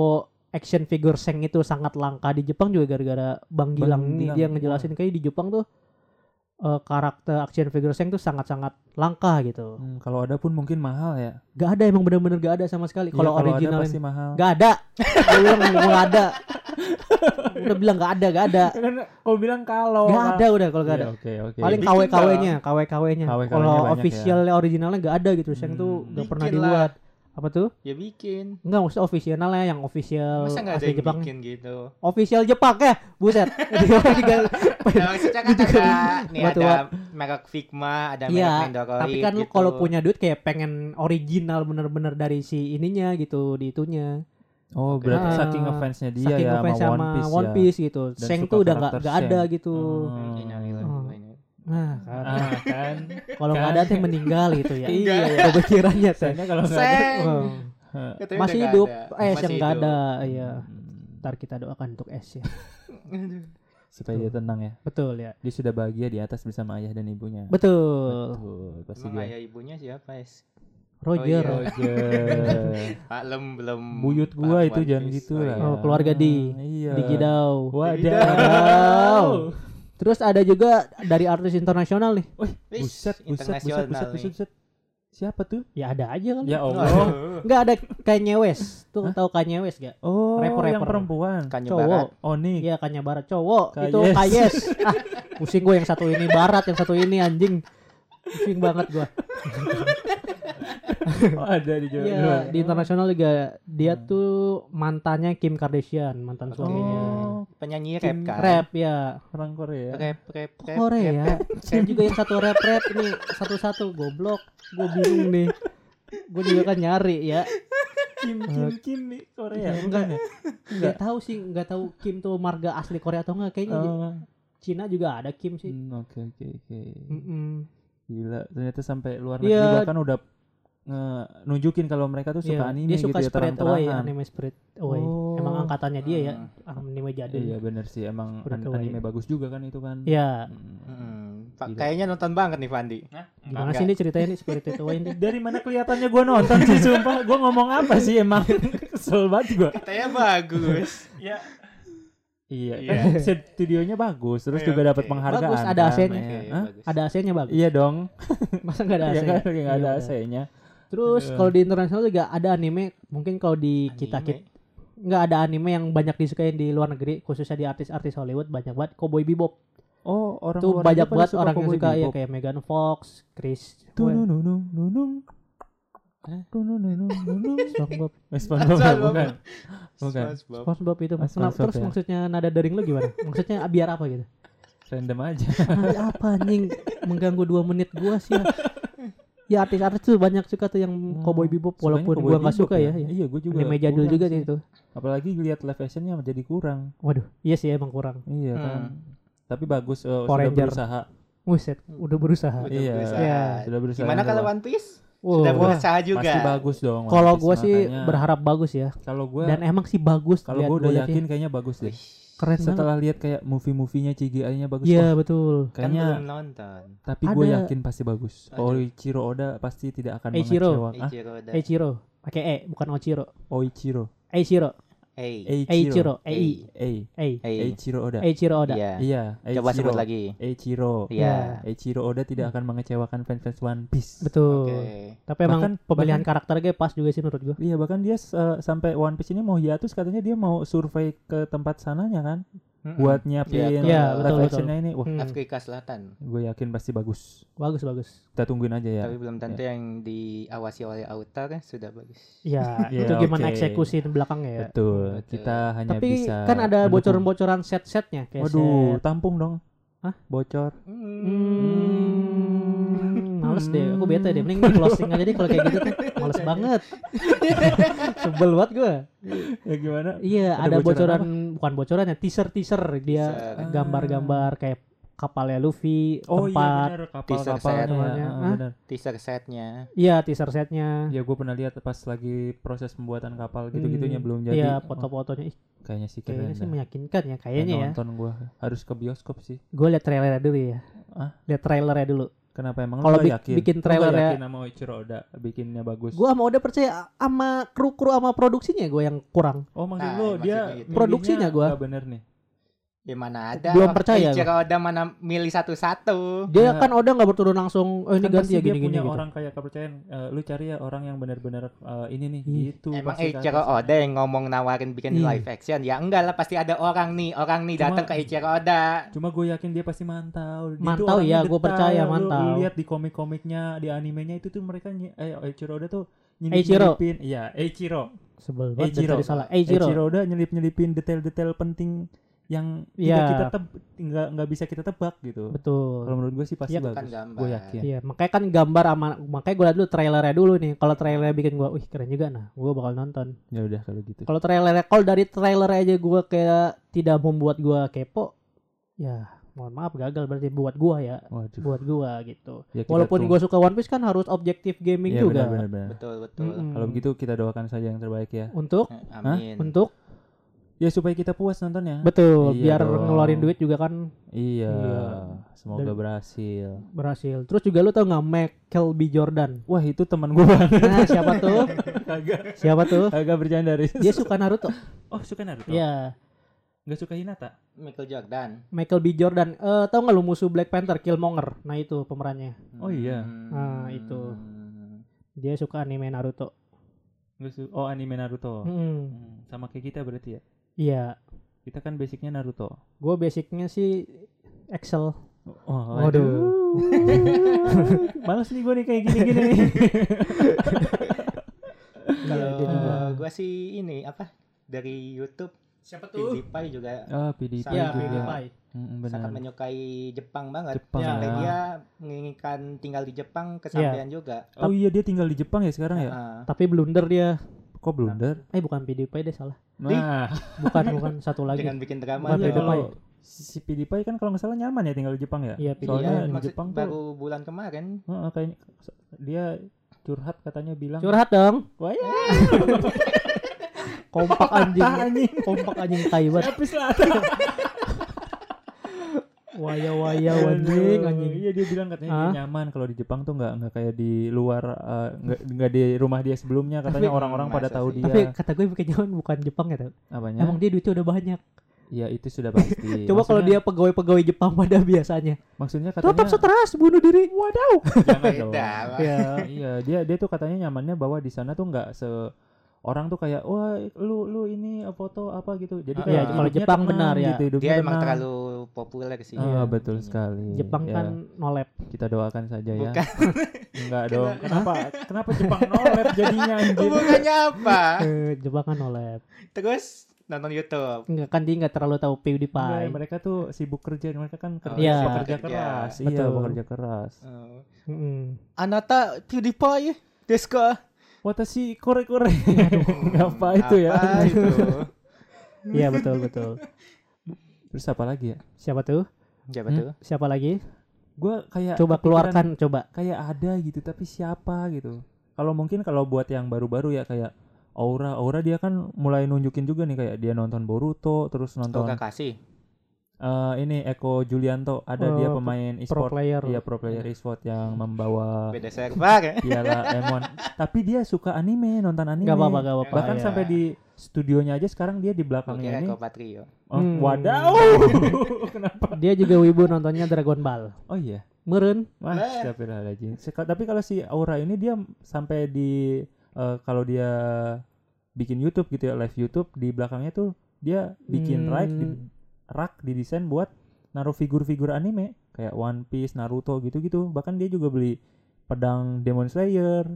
action figure Seng itu sangat langka di Jepang juga gara-gara Bang Gilang Bang dia ngejelasin kayak di Jepang tuh eh, karakter action figure Seng tuh sangat-sangat langka gitu. Hmm, kalau ada pun mungkin mahal ya. Gak ada emang bener-bener gak ada sama sekali. Iya, Kalau ada original pasti mahal. Gak ada. Gue bilang gak ada. udah bilang gak ada, gak ada. Kan kau bilang kalau Gak ada udah kalau gak Iya, ada. Oke oke. Paling Bikin KW-KW-nya, KW-KW-nya. KW-KW-nya Kalau banyak ya. officialnya originalnya gak ada gitu. Seng tuh Hmm. gak pernah Bikin lah. Apa tuh? Ya bikin. Enggak maksudnya officialnya yang official Masa nggak ada yang Jepang. bikin gitu? Official Jepang ya, buset. Ya, maksudnya kan ada nih ada merek Figma, ada merek Iya, Mendoroid tapi kan lu gitu. kalau punya duit kayak pengen original bener-bener dari si ininya gitu di itunya. Oh berarti Ah, saking ngefansnya dia Saking ya ngefans sama One Piece ya. gitu. Dan Seng tuh udah nggak ada gitu. Hmm. Mungkin nyari lagi Oh. banyak. Nah, kan. Ah kan. kalau nggak ada tuh yang meninggal gitu ya. Iya ya. Soalnya kalau nggak ada. Oh. Masih hidup, ada. eh Masih yang nggak hidup. ada, iya. Hmm. Ntar kita doakan untuk S ya. Aduh. Supaya dia tenang ya. Betul ya. Dia sudah bahagia di atas bersama ayah dan ibunya. Betul. Betul. Pasti Emang dia. ayah ibunya siapa, Es? Roger. Oh, Roger. Pak Lem belum Buyut gua itu jangan gitu Oh, lah. iya. Oh, keluarga di Iya. di Gidau. Wadaw. Terus ada juga dari artis internasional nih. Wih, buset, buset, buset, internasional buset, nih. buset, buset. Siapa tuh? Ya ada aja kan. Ya Allah. Aduh. Enggak ada Kanye West. Tuh Hah? tahu Kanye West gak? Oh, Rapper-rapper. yang perempuan. Kanye Cowok. Barat. Oni. Iya Kanye Barat cowok. Kayes. Itu Kayes. ah, pusing gue yang satu ini barat, yang satu ini anjing. Pusing banget gua. Oh, ada di Jawa. Iya, di internasional juga dia tuh mantannya Kim Kardashian, mantan suaminya. Oh, Penyanyi rap kan? Rap ya. orang Korea. Rap, rap, rap. Korea. rap, Dan juga yang satu rap rap ini satu-satu goblok. Gue bingung nih. Gue juga kan nyari ya. Kim Kim Kim nih Korea. Iya, Bukan ya? Enggak tahu sih, enggak tahu Kim tuh marga asli Korea atau enggak kayaknya. Oh. Cina juga ada Kim sih. Hmm, Oke oke oke. Gila, ternyata sampai luar negeri Iya. bahkan udah nunjukin kalau mereka tuh suka Iya, anime dia gitu suka ya Spirit Away, anime Spirit Away. Oh. Emang angkatannya dia ya, Hmm. anime jadul. Iya bener sih emang an- Away. anime bagus juga kan itu kan. Iya. Hmm. Hmm, Pak, kayaknya nonton banget nih Fandi. Gimana Enggak. sih ini ceritanya nih Spirit Away ini? Dari mana kelihatannya gua nonton sih sumpah Gua ngomong apa sih emang Kesel banget gua Katanya bagus. Ya Iya, Iya. kan studionya bagus Terus Iya, juga dapat oke. penghargaan Bagus, ada kan, AC-nya. ya. Oke, Hah? bagus. Ada AC-nya bagus. Iya dong Masa enggak ada AC? Iya kan nggak ada Iya. AC-nya Terus Iya. kalau di internasional juga ada anime, mungkin kalau di kita kita Anime. nggak ada anime yang banyak disukain di luar negeri, khususnya di artis-artis Hollywood banyak banget Cowboy Bebop. Oh orang Tuh banyak banget orang yang suka ya kayak Megan Fox, Chris, nunung. Hah? Tunununung, nunung. SpongeBob. SpongeBob SpongeBob. bukan Bukan SpongeBob. SpongeBob itu. Terus ya. maksudnya nada daring lu gimana? Maksudnya biar apa gitu? Random aja apa anjing mengganggu dua menit gua sih ya. Ya artis-artis tuh banyak suka tuh yang Cowboy Bebop walaupun gua nggak suka ya. ya. Iya gue juga Anime jadul juga sih. itu. Apalagi lihat live actionnya jadi kurang Waduh, iya sih emang kurang. Iya Hmm. kan Tapi bagus oh, Power sudah berusaha Buset, udah berusaha. Udah Iya berusaha. Iya. Sudah berusaha Gimana kalau. One Piece? Wow. Sudah berusaha juga. Pasti bagus dong One Kalau gua sih makanya. berharap bagus ya. Kalau gue Dan emang sih bagus. Kalau gue udah yakin ya. kayaknya bagus deh keren banget. Setelah lihat kayak movie-movienya CGI-nya bagus Iya wah, betul. Kan Kayaknya belum nonton. Tapi gue yakin pasti bagus Ada. Oichiro Oda pasti tidak akan Eiichiro. mengecewakan Ichiro da- Eiichiro. Pakai E, bukan Ochiro. Oichiro Eiichiro. Ei. Eiichiro. Ei. Ei. Ei Ei. Ei. Eiichiro Oda Eiichiro Oda. Iya. Iya Coba sebut lagi. Eiichiro Iya. Eiichiro Oda tidak akan mengecewakan fans-fans One Piece Betul. Tapi emang Bahkan- pemilihan karakternya pas juga sih menurut gua. Iya bahkan dia uh, sampai One Piece ini mau hiatus katanya dia mau survei ke tempat sananya kan Mm-mm. buat nyiapin Iya, live betul, betul. actionnya ini wah Hmm, Afrika Selatan. gue yakin pasti bagus bagus bagus. kita tungguin aja ya Tapi belum tentu yang diawasi oleh Autar kan sudah bagus. Ya, Iya, itu oke. gimana eksekusi di belakangnya ya. betul Betul. kita hanya Tapi bisa kan ada bocoran-bocoran set-setnya kayak waduh set. tampung dong Hah? bocor Hmm, males males deh. Aku bete deh. Mending di closing aja deh kalau kayak gitu tuh. Males banget. Sebel banget gue. ya gimana Iya, Ada ada, bocoran bocoran, bukan bocoran ya, teaser-teaser dia gambar-gambar kayak kapalnya Luffy, oh iya tempat. benar kapal Teaser kapalnya set namanya. Hah? benar Teaser setnya. Iya, teaser setnya. ya gue pernah lihat pas lagi proses pembuatan kapal gitu gitunya Hmm, belum jadi Iya, Oh, foto-fotonya. Ih, kayaknya sih kayaknya keren sih dah. meyakinkan ya, kayaknya ya. nonton gue harus ke bioskop sih Gue liat trailernya dulu ya. Ah? Lihat trailernya dulu. kenapa emang Kalau yakin bikin trailer ya- yakin sama Ichiro Oda bikinnya bagus Gue sama Oda percaya sama kru-kru sama produksinya gue yang kurang. oh maksud Nah, lo dia gitu. Produksinya gua. nggak bener nih Ya mana ada. Belum percaya Ichiro Oda mana milih satu-satu. Dia Nah. kan Oda nggak berturun langsung, oh ini kan ganti ya dia gini-gini punya gitu. orang kayak kepercayaan eh, lu cari ya orang yang benar-benar eh, ini nih Ih, gitu Emang. Ichiro Oda yang ngomong nawarin bikin Iya. live action ya enggak lah pasti ada orang nih orang nih datang ke Ichiro Oda cuma gue yakin dia pasti mantau Dia Mantau, iya, gua detail. percaya, mantau. lu lihat di komik-komiknya di animenya itu tuh mereka ny- eh Ichiro Oda tuh nyelip-nyelipin iya Eiichiro Sebel banget tadi salah. Eiichiro. Eiichiro Oda nyelip-nyelipin detail-detail penting yang Iya. tidak kita teb nggak nggak bisa kita tebak gitu Betul. kalau menurut gue sih pasti kan bagus gambar. gue yakin Iya, makanya kan gambar sama makanya gue liat dulu trailernya dulu nih. Kalau trailernya bikin gue, wih keren juga nah, gue bakal nonton. ya udah kalau gitu Kalau trailernya, kalau dari trailer aja gue kayak tidak membuat gue kepo, ya mohon maaf gagal berarti buat gue ya, waduh buat gue gitu. Ya, Walaupun tunggu. gue suka One Piece kan harus objektif gaming Iya, juga. benar, benar, benar. Betul betul. Mm-mm. kalau begitu kita doakan saja yang terbaik ya Untuk Eh, Amin. untuk ya supaya kita puas nontonnya betul Iya biar dong. ngeluarin duit juga kan Iya, Iya. semoga Dan- berhasil. berhasil. Terus juga lu tau nggak Michael B Jordan? Wah itu teman gue banget. Nah siapa tuh? Kagak, Siapa tuh? kagak bercanda Riz. Dia suka Naruto. Oh suka Naruto? Iya. Gak suka Hinata? Michael Jordan. Michael B Jordan. Eh tau nggak lu musuh Black Panther Killmonger? Nah itu pemerannya. Oh iya. Hmm. Ah, itu. Dia suka anime Naruto. Gak su oh anime Naruto. Hmm, sama kayak kita berarti ya. Iya. Kita kan basicnya Naruto. Gue basicnya sih Excel. Oh, Waduh. Males nih gue nih kayak gini-gini nih. Iya. Kalau gua sih ini apa dari YouTube Siapa PewDiePie juga Ah, PDP Iya, juga. PewDiePie. Mm, sangat menyukai Jepang banget. Jepang Sampai ya. dia menginginkan tinggal di Jepang kesampaian juga. Oh iya dia tinggal di Jepang ya sekarang ya? Tapi blunder dia. Kok blunder? Eh bukan PewDiePie deh salah. Nah, Bukan bukan satu lagi. Jangan bikin drama. Bukan iya, PewDiePie. si PewDiePie kan kalau nggak salah nyaman ya tinggal di Jepang ya? Iya. Soalnya di Jepang tuh baru bulan kemarin. Heeh, kayaknya dia curhat katanya bilang Curhat dong. wah ya Kompak anjing. Kompak anjing tai banget. habis lah Waya waya anjing anjing. iya dia bilang katanya Hah? dia nyaman kalau di Jepang tuh nggak nggak kayak di luar eh, nggak nggak di rumah dia sebelumnya katanya orang-orang pada tahu sih? dia Tapi kata gue bikin nyaman bukan Jepang ya tau. apanya Emang dia duitnya udah banyak. ya itu sudah pasti Coba kalau dia pegawai-pegawai Jepang pada biasanya. maksudnya Tetap katanya stres bunuh diri. Wadaw. jangan dong. Ya. iya dia dia tuh katanya nyamannya bahwa di sana tuh nggak se orang tuh kayak wah lu lu ini apa foto apa gitu jadi Ah, kayak iya, kalau Jepang tenang benar ya. gitu, Dia emang tenang. terlalu populer sih. Ah, Iya. betul sekali Jepang Ya, kan nolep. kita doakan saja ya Bukan. enggak dong kenapa kenapa Jepang nolep jadinya anjir Hubungannya apa? Eh, Jepang kan nolep. Terus nonton YouTube. Enggak kan dia enggak terlalu tahu PewDiePie. mereka tuh sibuk kerja mereka kan kerja iya. pekerja Kerja. keras iya Betul. bekerja keras Oh. Mm-mm. Anata PewDiePie deska. Watashi kore kore apa itu ya itu? Iya betul betul. terus apa lagi ya Siapa tuh? Siapa Hmm? tuh? Siapa lagi? gua kayak Coba keluarkan coba. kayak ada gitu tapi siapa gitu kalau mungkin kalau buat yang baru-baru ya kayak Aura Aura dia kan mulai nunjukin juga nih kayak dia nonton Boruto terus Oh, nonton Kakashi. Eh, ini Eko Julianto ada dia Oh, pemain Pro e-sport player. Iya pro player e-sport yang membawa Beda server ya. piala M1 tapi dia suka anime nonton anime Gak apa-apa gak apa-apa. bahkan ya. sampai di studionya aja sekarang dia di Oke, belakangnya ini Eko Patrio. oh, Hmm. wadaw kenapa Dia juga wibu nontonnya Dragon Ball. oh iya Meren. Wah, Tapi kalau si Aura ini dia sampai di eh, kalau dia bikin YouTube gitu ya, live YouTube di belakangnya tuh dia bikin Hmm. rak di rak didesain buat naruh figur-figur anime kayak One Piece, Naruto gitu-gitu. Bahkan dia juga beli pedang Demon Slayer.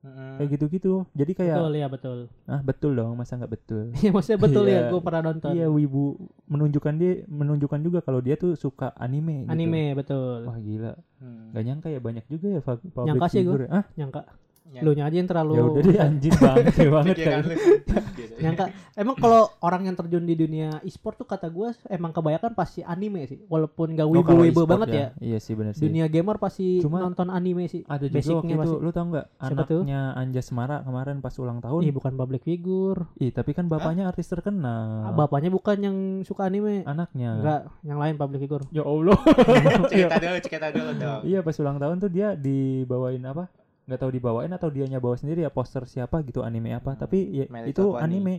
Mm-mm. kayak gitu-gitu jadi kayak Betul ya betul. ah betul dong masa nggak betul Iya maksudnya betul Iya. ya gue pernah nonton. iya wibu menunjukkan dia menunjukkan juga kalau dia tuh suka anime gitu. Anime betul. wah gila Hmm. Gak nyangka ya banyak juga ya public Nyangka sih figure. Ah, Nyangka Ya. lu aja yang terlalu ya udah deh anjir banget banget kan. lu sempit gitu. nyangka emang kalau orang yang terjun di dunia e-sport tuh kata gue emang kebanyakan pasti anime sih walaupun gak Oh, e-sport banget ya. Iya sih benar sih. dunia gamer pasti Cuma nonton anime sih Ada juga basicnya waktu itu pasti. lu tau nggak Siapa tuh? anaknya Anjas Mara kemarin pas ulang tahun. Ih bukan public figure Ih, tapi kan bapaknya artis terkenal. bapaknya bukan yang suka anime Anaknya. enggak yang lain public figure Ya Allah. cerita dulu cerita dulu dong iya pas ulang tahun tuh dia dibawain apa? Nggak tahu dibawain atau dianya bawa sendiri ya poster siapa gitu anime apa. Tapi ya, My itu Pony. anime.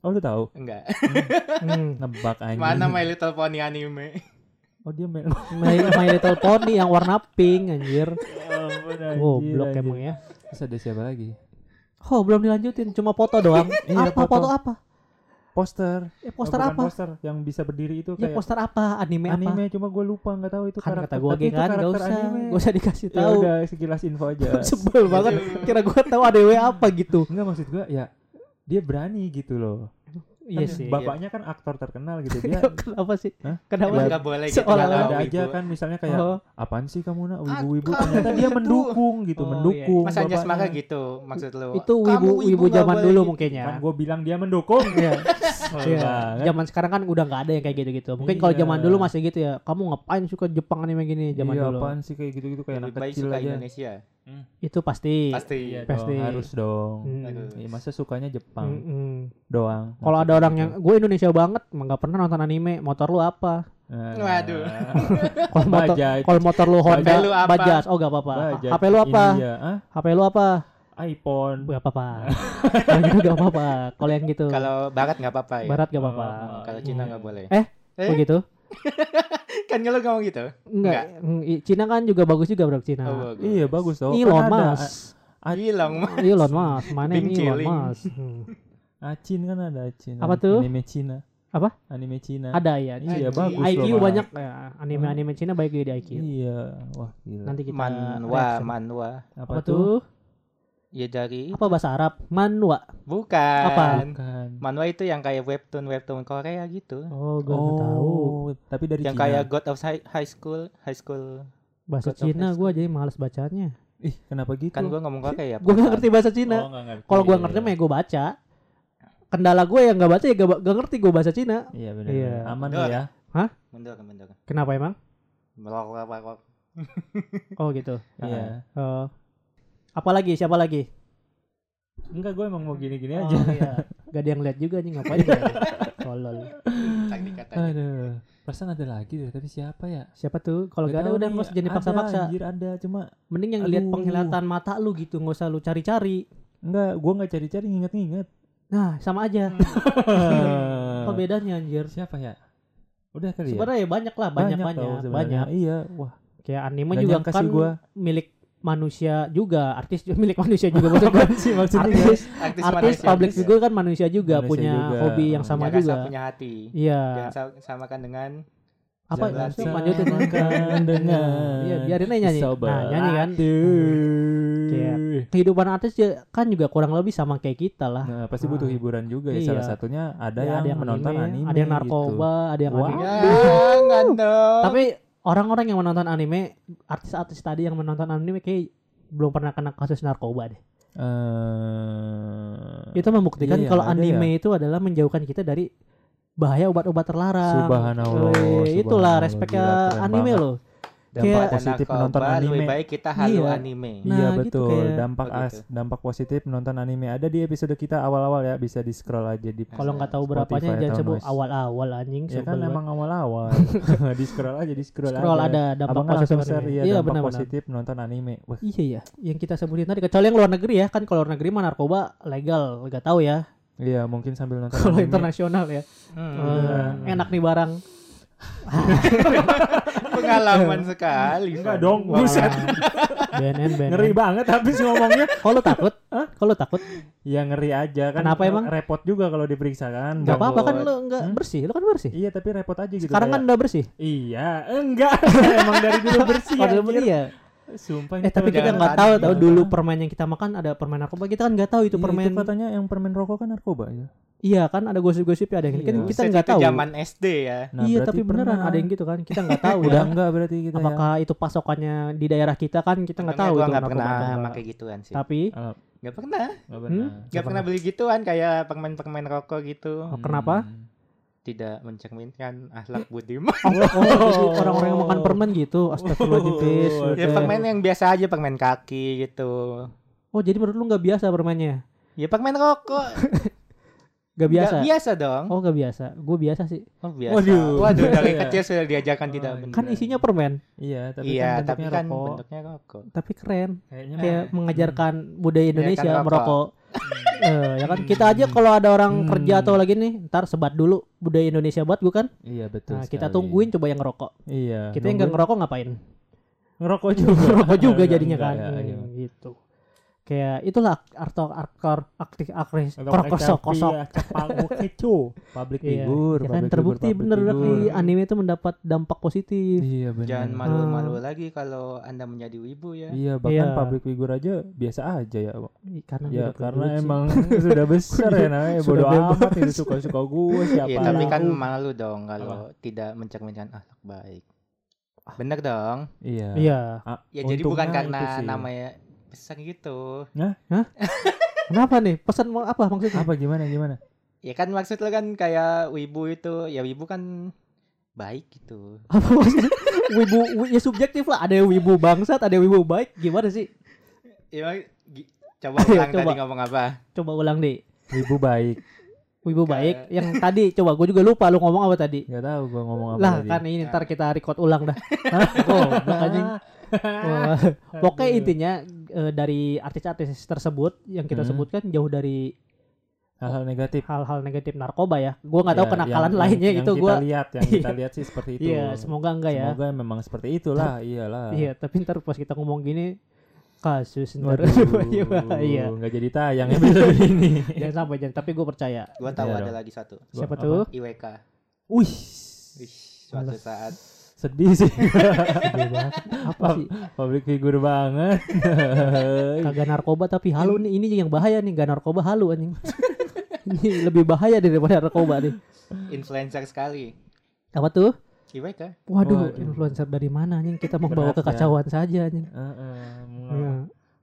Oh lu tahu? enggak hmm. Nebak anjing. mana My Little Pony anime Oh dia main. My, My Little Pony yang warna pink anjir oh, oh blok emang ya Terus ada siapa lagi? oh belum dilanjutin cuma foto doang Iya, apa foto. foto apa Poster. eh poster Oh, apa? Poster yang bisa berdiri itu ya kayak poster apa? Anime, apa? Anime cuma gue lupa nggak tahu itu kan karakter kata gue kan gak karakter usah. anime. gak usah dikasih Ya tahu. udah sekilas info aja. Sebel banget. Kira gue tahu ADW apa gitu. Enggak maksud gue ya dia berani gitu loh iya Kan sih bapaknya kan aktor terkenal gitu dia kenapa sih Hah? kenapa sih? nggak boleh gitu Seolah-olah ada aja kan misalnya kayak Oh. apaan sih kamu nak wibu-wibu ternyata dia mendukung gitu Oh, iya. mendukung Masa Anjas bapaknya. Mara gitu maksud lu itu Kamu wibu wibu nggak zaman dulu gitu. mungkinnya kan gue bilang dia mendukung Iya. Sebel Iya. Zaman sekarang kan udah nggak ada yang kayak gitu-gitu. Mungkin kalau Iya. zaman dulu masih gitu ya. Kamu ngapain suka Jepang anime gini zaman iya dulu? apaan sih kayak gitu-gitu kayak lebih anak kecil aja Indonesia Itu pasti. pasti iya Pasti. dong harus dong Hmm. Iya, masa sukanya Jepang Mm-mm. doang Kalau ada orang yang gue Indonesia banget, emang nggak pernah nonton anime. Motor lu apa? Nah. Waduh. Kalau motor, kalau motor lu Honda, lu apa? Bajaj. Oh gak apa-apa. Bajaj. HP lu apa? India? HP lu apa? iPhone Gak apa-apa. Kalau gitu gak apa-apa. Kalau yang gitu, kalau barat nggak apa-apa ya barat gak apa-apa. Oh, kalau Cina nggak boleh Eh? Eh? Oh gitu? Kan kalau ngomong gitu Enggak. I- Cina kan juga bagus juga bro Cina. oh, bagus. Iya bagus tau. Elon ada Musk. Hilang mah Elon Musk. Mana Elon. Musk? Hmm. Acin kan ada Acin. Apa tuh? Anime Cina. Apa? Anime Cina. Ada ya. Iya Anjing. bagus IQ loh, banyak ya, anime-anime Cina baik di IQ. Iya, wah gila. Nanti kita manwa manwa apa, Apa tuh? Ya dari Apa bahasa Arab? Manwa. bukan Apa? Bukan. manwa itu yang kayak webtoon webtoon Korea gitu Oh, gue nggak tahu. Oh, tapi dari yang Cina. kayak God of High, High School High School Bahasa God Cina gue jadi males bacanya. Ih, kenapa gitu? kan gua ngomong Korea Gue gak ngerti bahasa Cina. Oh. Kalau gue ngerti mah ya gue baca. Kendala gue yang nggak baca ya gak, gak ngerti gue bahasa Cina. Iya benar. Iya. Aman ya. mundur mundur Kenapa emang? melok melok melok Oh gitu. Iya. Oh. Apa lagi? Siapa lagi? Enggak, gue emang mau gini-gini Oh aja. iya. Gak ada yang lihat juga nih ngapain ya? Tolol. tak dikatain Aduh. Perasaan ada lagi deh, tapi siapa ya? Siapa tuh? Kalau gak ada tahu udah nggak usah jadi Ada, paksa-paksa. Anjir ada, cuma Mending yang lihat Aduh. penglihatan mata lu gitu, nggak usah lu cari-cari. enggak, gua enggak cari-cari nginget-nginget. Nah, sama aja. Hmm. Apa bedanya anjir? Siapa ya? Udah kali ya. Sebenarnya ya banyak lah, banyak banyak, sebenarnya. banyak. Iya, wah. Kayak anime Nggak juga kan gua. milik manusia juga, artis juga milik manusia juga maksud gua. sih maksudnya? artis artis, artis manusia public juga. figure kan manusia juga Manusia punya juga. hobi yang sama Jangan juga. punya hati Iya. jangan sa- samakan dengan Apa lanjutin Samakan dengan Iya, biarin aja nyanyi. sobat Nah, nyanyi kan. Kayak kehidupan artis ya kan juga kurang lebih sama kayak kita lah. Nah, pasti butuh Ah. hiburan juga ya. Iya. Salah satunya ada Ya, yang, menonton anime, ada yang narkoba, ada yang Wah. anime. dong Tapi orang-orang yang menonton anime, artis-artis tadi yang menonton anime kayak belum pernah kena kasus narkoba deh. Eh, Itu membuktikan iya, kalau ada anime ya. itu adalah menjauhkan kita dari bahaya obat-obat terlarang. Subhanallah, Wih, itulah subhanallah, respeknya anime banget. loh. Dampak Kayak- positif menonton lebih anime. baik kita halu Iya. anime Nah, iya gitu betul. kayak- dampak Oh, as, gitu. dampak positif menonton anime ada di episode kita awal-awal ya, bisa di scroll aja di Kalau nggak tahu berapanya jangan sebut awal-awal anjing. Ya kan sebel emang awal-awal. di scroll aja, di scroll, Scroll aja. ada dampak positif share anime. ya Iya dampak benar-benar. positif menonton anime. Wah, Iya ya, yang kita sebutin tadi kecuali yang luar negeri ya kan kalau luar negeri mah narkoba legal, nggak tahu ya. iya mungkin sambil nonton Kalau internasional ya, Hmm. eh, enak nih barang. pengalaman sekali Enggak dong, buset. BNN, BNN. Ngeri banget habis ngomongnya. Kalau takut? Kalau takut? Ya ngeri aja kan. Kenapa emang? Repot juga kalau diperiksa kan. Gak apa-apa kan Gabut. lu nggak Hmm? bersih, lu kan bersih. Iya tapi repot aja gitu. Sekarang kan kayak- udah bersih. Iya, enggak. Emang dari dulu bersih Oh, dulu iya. Sumpah Eh tapi kita nggak tahu tahu dulu permen yang kita makan ada permen narkoba kita kan nggak tahu itu Iya, permen katanya yang permen rokok kan narkoba ya. Iya kan ada gosip-gosip ada yang kan Iya. kita Buset, nggak tahu zaman SD ya. Nah, iya tapi beneran pernah. ada yang gitu kan kita nggak tahu Udah ya enggak berarti kita apakah itu pasokannya di daerah kita kan kita nggak tahu gua nggak pernah pakai gituan sih. tapi ya. Nggak pernah. nggak benar. Nggak pernah beli gituan kayak permen-permen rokok gitu. Oh, kenapa? Hmm. Tidak mencerminkan akhlak budiman. oh, jadi orang-orang yang makan permen gitu astagfirullahaladzim Pis. Oh, ya permen yang biasa aja permen kaki gitu. oh jadi menurut lu nggak biasa permennya Ya permen rokok. Gak biasa Nggak biasa dong. oh gak biasa gue biasa sih Oh biasa. Waduh. Waduh, dari kecil sudah diajarkan tidak Oh, benar. kan isinya permen Iya, tapi Iya, kan tapi bentuknya kan rokok. bentuknya rokok. tapi keren Kayaknya kayak mengajarkan budaya Indonesia rokok. merokok Eh, ya kan kita aja kalau ada orang Hmm. kerja atau lagi nih ntar sebat dulu budaya Indonesia buat gue kan Iya, betul. nah kita sekali. tungguin coba yang ngerokok Iya. kita yang nggak ngerokok ngapain ngerokok juga. ngerokok juga jadinya enggak, kan ya. Hmm, gitu kayak itulah aktor aktor aktif akris Atau kosok cepak, kecu. Public Iya, figure, ya kan terbukti bener public di anime itu mendapat dampak positif Iya, benar. Jangan Ah. malu-malu lagi kalau Anda menjadi wibu ya. Iya, bahkan Iya. public figure aja biasa aja ya. Karena Ya, karena emang sudah besar ya namanya. Bebas. amat itu suka-suka gue siapa. Iya, tapi kan malu dong kalau tidak mencerminkan akhlak baik. Bener dong. Iya. iya Ya jadi bukan karena itu sih. namanya besar gitu. kenapa nih pesan mau apa maksudnya Apa gimana gimana? Ya kan maksud lo kan kayak wibu itu, ya wibu kan baik gitu. apa maksudnya wibu wi- ya subjektif lah ada yang wibu bangsat ada yang wibu baik gimana sih Ya coba ulang coba. tadi ngomong apa? coba ulang deh Ibu baik. Wibu Kayak- baik yang tadi coba gue juga lupa lu ngomong apa tadi Gak tahu gua ngomong apa lah tadi. kan ini ntar kita record ulang dah oh anjing pokoknya intinya eh, dari artis-artis tersebut yang kita Hmm. sebutkan jauh dari hal-hal negatif. hal-hal negatif narkoba ya gue nggak tahu Ya, kenakalan yang- lainnya yang, itu yang gue kita lihat, yang kita lihat sih seperti itu. iya semoga enggak ya Semoga memang seperti itulah, iyalah. iya tapi ntar pas kita ngomong gini kasus ntar Waduh, iya nggak jadi tayang episode ini. jangan sampai jangan tapi gue percaya Gua tahu Iya ada dong. lagi satu. siapa apa? tuh IWK. Wih, Wih, suatu saat sedih sih. Banget. apa sih Public figure banget. kagak narkoba tapi halu nih ini yang bahaya nih gak narkoba halu anjing ini lebih bahaya daripada narkoba nih influencer sekali. apa tuh IWK. waduh, Waduh. influencer dari mana anjing kita membawa Berat ya. kekacauan saja anjing Heeh, ya.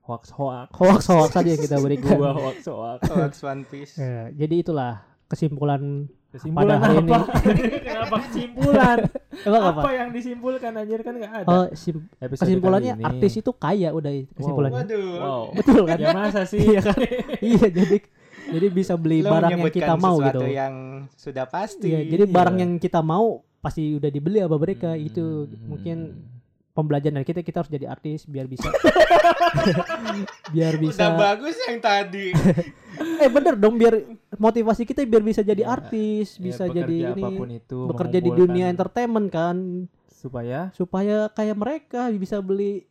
hoax hoax. hoax hoax saja yang kita berikan Gua hoax hoax. Hoax One Piece. Ya, jadi itulah kesimpulan Kesimpulan Pada hari apa? Kenapa kesimpulan? emang apa, apa yang disimpulkan anjir kan nggak ada. Oh, sim- kesimpulannya ini. artis itu kaya udah kesimpulannya Waduh. Wow. betul kan Ya masa sih? iya kan iya jadi jadi bisa beli Lo barang yang kita mau gitu yang sudah pasti. Iya, jadi barang Iya. yang kita mau pasti udah dibeli sama mereka Hmm. itu mungkin pembelajaran dari kita kita harus jadi artis biar bisa biar Udah bisa bagus yang tadi. eh bener dong biar motivasi kita biar bisa jadi Ya, artis Ya, bisa bekerja jadi apa pun ini itu bekerja di dunia entertainment kan supaya supaya kayak mereka bisa beli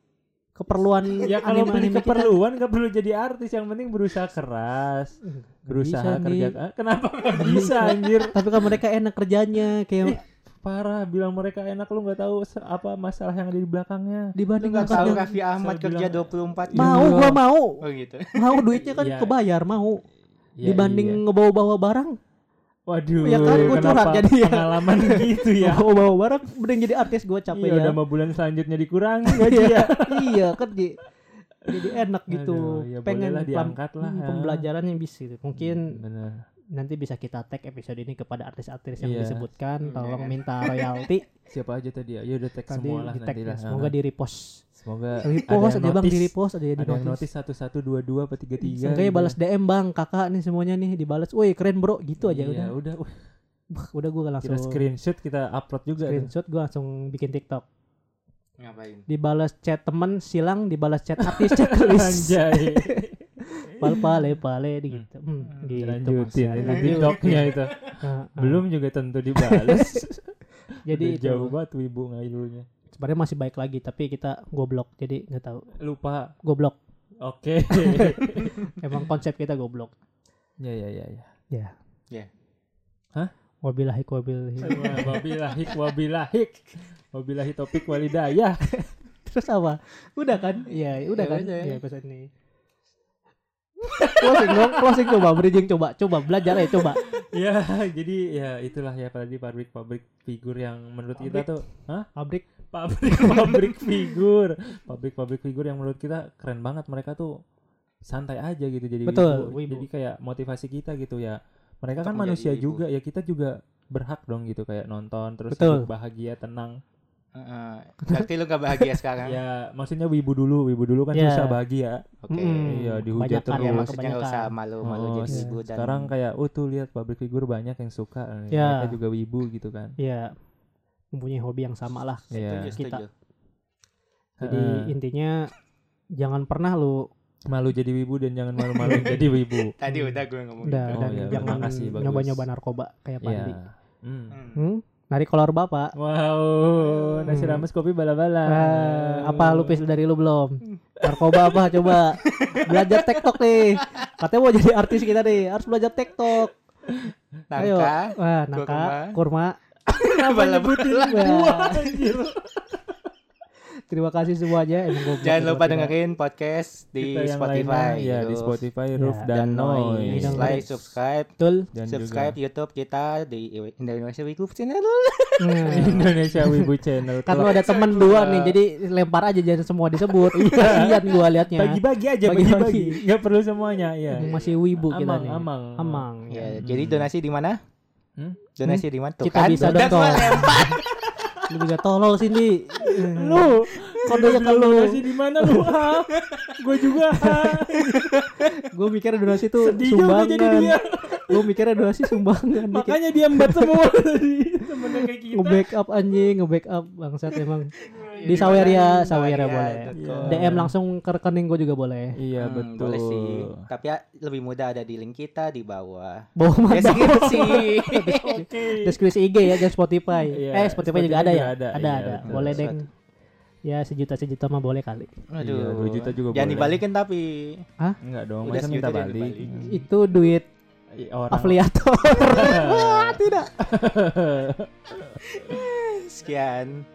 keperluan ya kalau kita. keperluan gak perlu jadi artis yang penting berusaha keras Nggak berusaha bisa kerja nih. Kenapa nggak bisa anjir tapi kan mereka enak kerjanya kayak parah bilang mereka enak lu nggak tahu apa masalah yang ada di belakangnya dibanding nggak tahu. Raffi Ahmad kerja bilang- 24 jam. mau Iya. gua mau Oh gitu. mau duitnya kan Iya. kebayar mau Ya, dibanding iya. ngebawa-bawa barang waduh Ya kan, gua kenapa curhat jadi ya. pengalaman gitu ya bawa-bawa barang mending jadi artis gua capek iya ya udah mau bulan selanjutnya dikurangi gaji ya iya kan jadi, jadi enak gitu Aduh, ya pengen pelan- diangkat lah, hmm, ya. pembelajarannya bisa gitu. mungkin bener nanti bisa kita tag episode ini kepada artis-artis yang Iya. disebutkan. Hmm, tolong iya. minta royalti. Siapa aja tadi ya? Ya udah tag semua lah di tag nanti lah. semoga Ah. di repost. Semoga repost ada yang bang di repost di ada yang notice. notice satu satu dua dua apa tiga tiga Seenggaknya balas DM bang. Kakak nih semuanya nih dibalas woi keren bro. Gitu aja iya, udah. udah. Udah gue langsung kita screenshot kita upload juga screenshot gue langsung bikin TikTok. Ngapain? dibalas chat temen silang dibalas chat artis chat tulis. Anjay pal pale pale gitu hmm, gitu lanjutin Mas. itu Lanjut. tiktoknya itu Ah, ah. belum juga tentu dibalas jadi Udah itu jauh banget tuh ibu ngailunya sebenarnya masih baik lagi tapi kita goblok jadi nggak tahu lupa goblok oke emang konsep kita goblok ya ya ya ya ya Ya. Hah? wabillahi wabillahi wabilahik wabilahik wabilahi topik walidayah Terus apa? Udah kan? Iya, udah Ya kan? Iya, episode ini. Closing dong, closing. Coba, bridging coba, coba belajar ya coba. ya jadi ya itulah ya tadi pabrik-pabrik figur yang menurut kita tuh hah? Pabrik? Pabrik-pabrik figur. Pabrik-pabrik figur yang menurut kita keren banget. Mereka tuh santai aja gitu jadi Betul, wibu. wibu. jadi kayak motivasi kita gitu ya. Mereka Untuk kan manusia juga ya kita juga berhak dong gitu kayak nonton terus Betul. bahagia tenang Heeh. berarti lu gak bahagia sekarang ya maksudnya wibu dulu wibu dulu kan Ya. susah bahagia oke Mm-mm. Iya, dihujat ya terus. maksudnya gak usah malu-malu Oh, jadi s- wibu dan sekarang kayak oh tuh lihat pabrik figur banyak yang suka Ya. mereka juga wibu gitu kan ya mempunyai hobi yang sama lah. setuju Iya. setuju Jadi Heeh. intinya jangan pernah lu malu jadi wibu dan jangan malu-malu jadi wibu tadi udah gue ngomong udah gitu. Oh, dan iya, jangan terima kasih, bagus. nyoba-nyoba narkoba kayak Iya. Pandi. Hmm. Hmm. Hmm? Narik kolor bapak. Wow, nasi Hmm. rames kopi bala-bala. Ah, apa lu pis dari lu belum? Narkoba apa coba? Belajar TikTok nih. Katanya mau jadi artis kita nih, harus belajar TikTok. Ayo. nangka Wah, nangka, kurma. kurma. Kenapa nyebutin gua anjir? Terima kasih semuanya. Jangan lupa dengerin podcast di Kita Spotify lainnya, ya di Roof Spotify Ya, Roof dan, dan Noise. Like subscribe Betul. Dan subscribe juga YouTube kita di Indonesia Weekly Channel Nah, Indonesia Wibu Channel. kan lu ada temen dua nih, jadi lempar aja jangan semua disebut. Kasihan gua liatnya. bagi-bagi aja, Bagi-bagi. Enggak perlu semuanya, ya. Masih wibu kita Amang, nih. amang. Amang. ya Hmm. jadi donasi di mana Hmm? donasi di mana Kita kan bisa dong. lempar. Lu juga tolol sini. Lu kodenya ke lu. donasi di mana lu? Gue juga. Gue mikirnya donasi tuh Sedih juga jadi sumbangan. dia. Gue mikirnya donasi sumbangan. Makanya dia embat semua tadi. Temennya kayak kita. nge-backup anjing, nge-backup bangsat emang. Di Saweria, Saweria boleh. Saweria.com. DM langsung ke rekening gue juga boleh. Iya, Hmm, betul. boleh sih tapi ya lebih mudah ada di link kita di bawah Bawa mana? deskripsi. Deskripsi IG ya, jangan Spotify. Iya, eh, Spotify, juga ada ya? ada, Ada, iya. Boleh. Deng. Ya, sejuta-sejuta mah boleh kali. Aduh, Iya, dua juta juga jangan boleh. dibalikin tapi Enggak dong, Udah masa minta sejuta balik. dibalik. Itu duit Ih, Orang afiliator. Tidak. sekian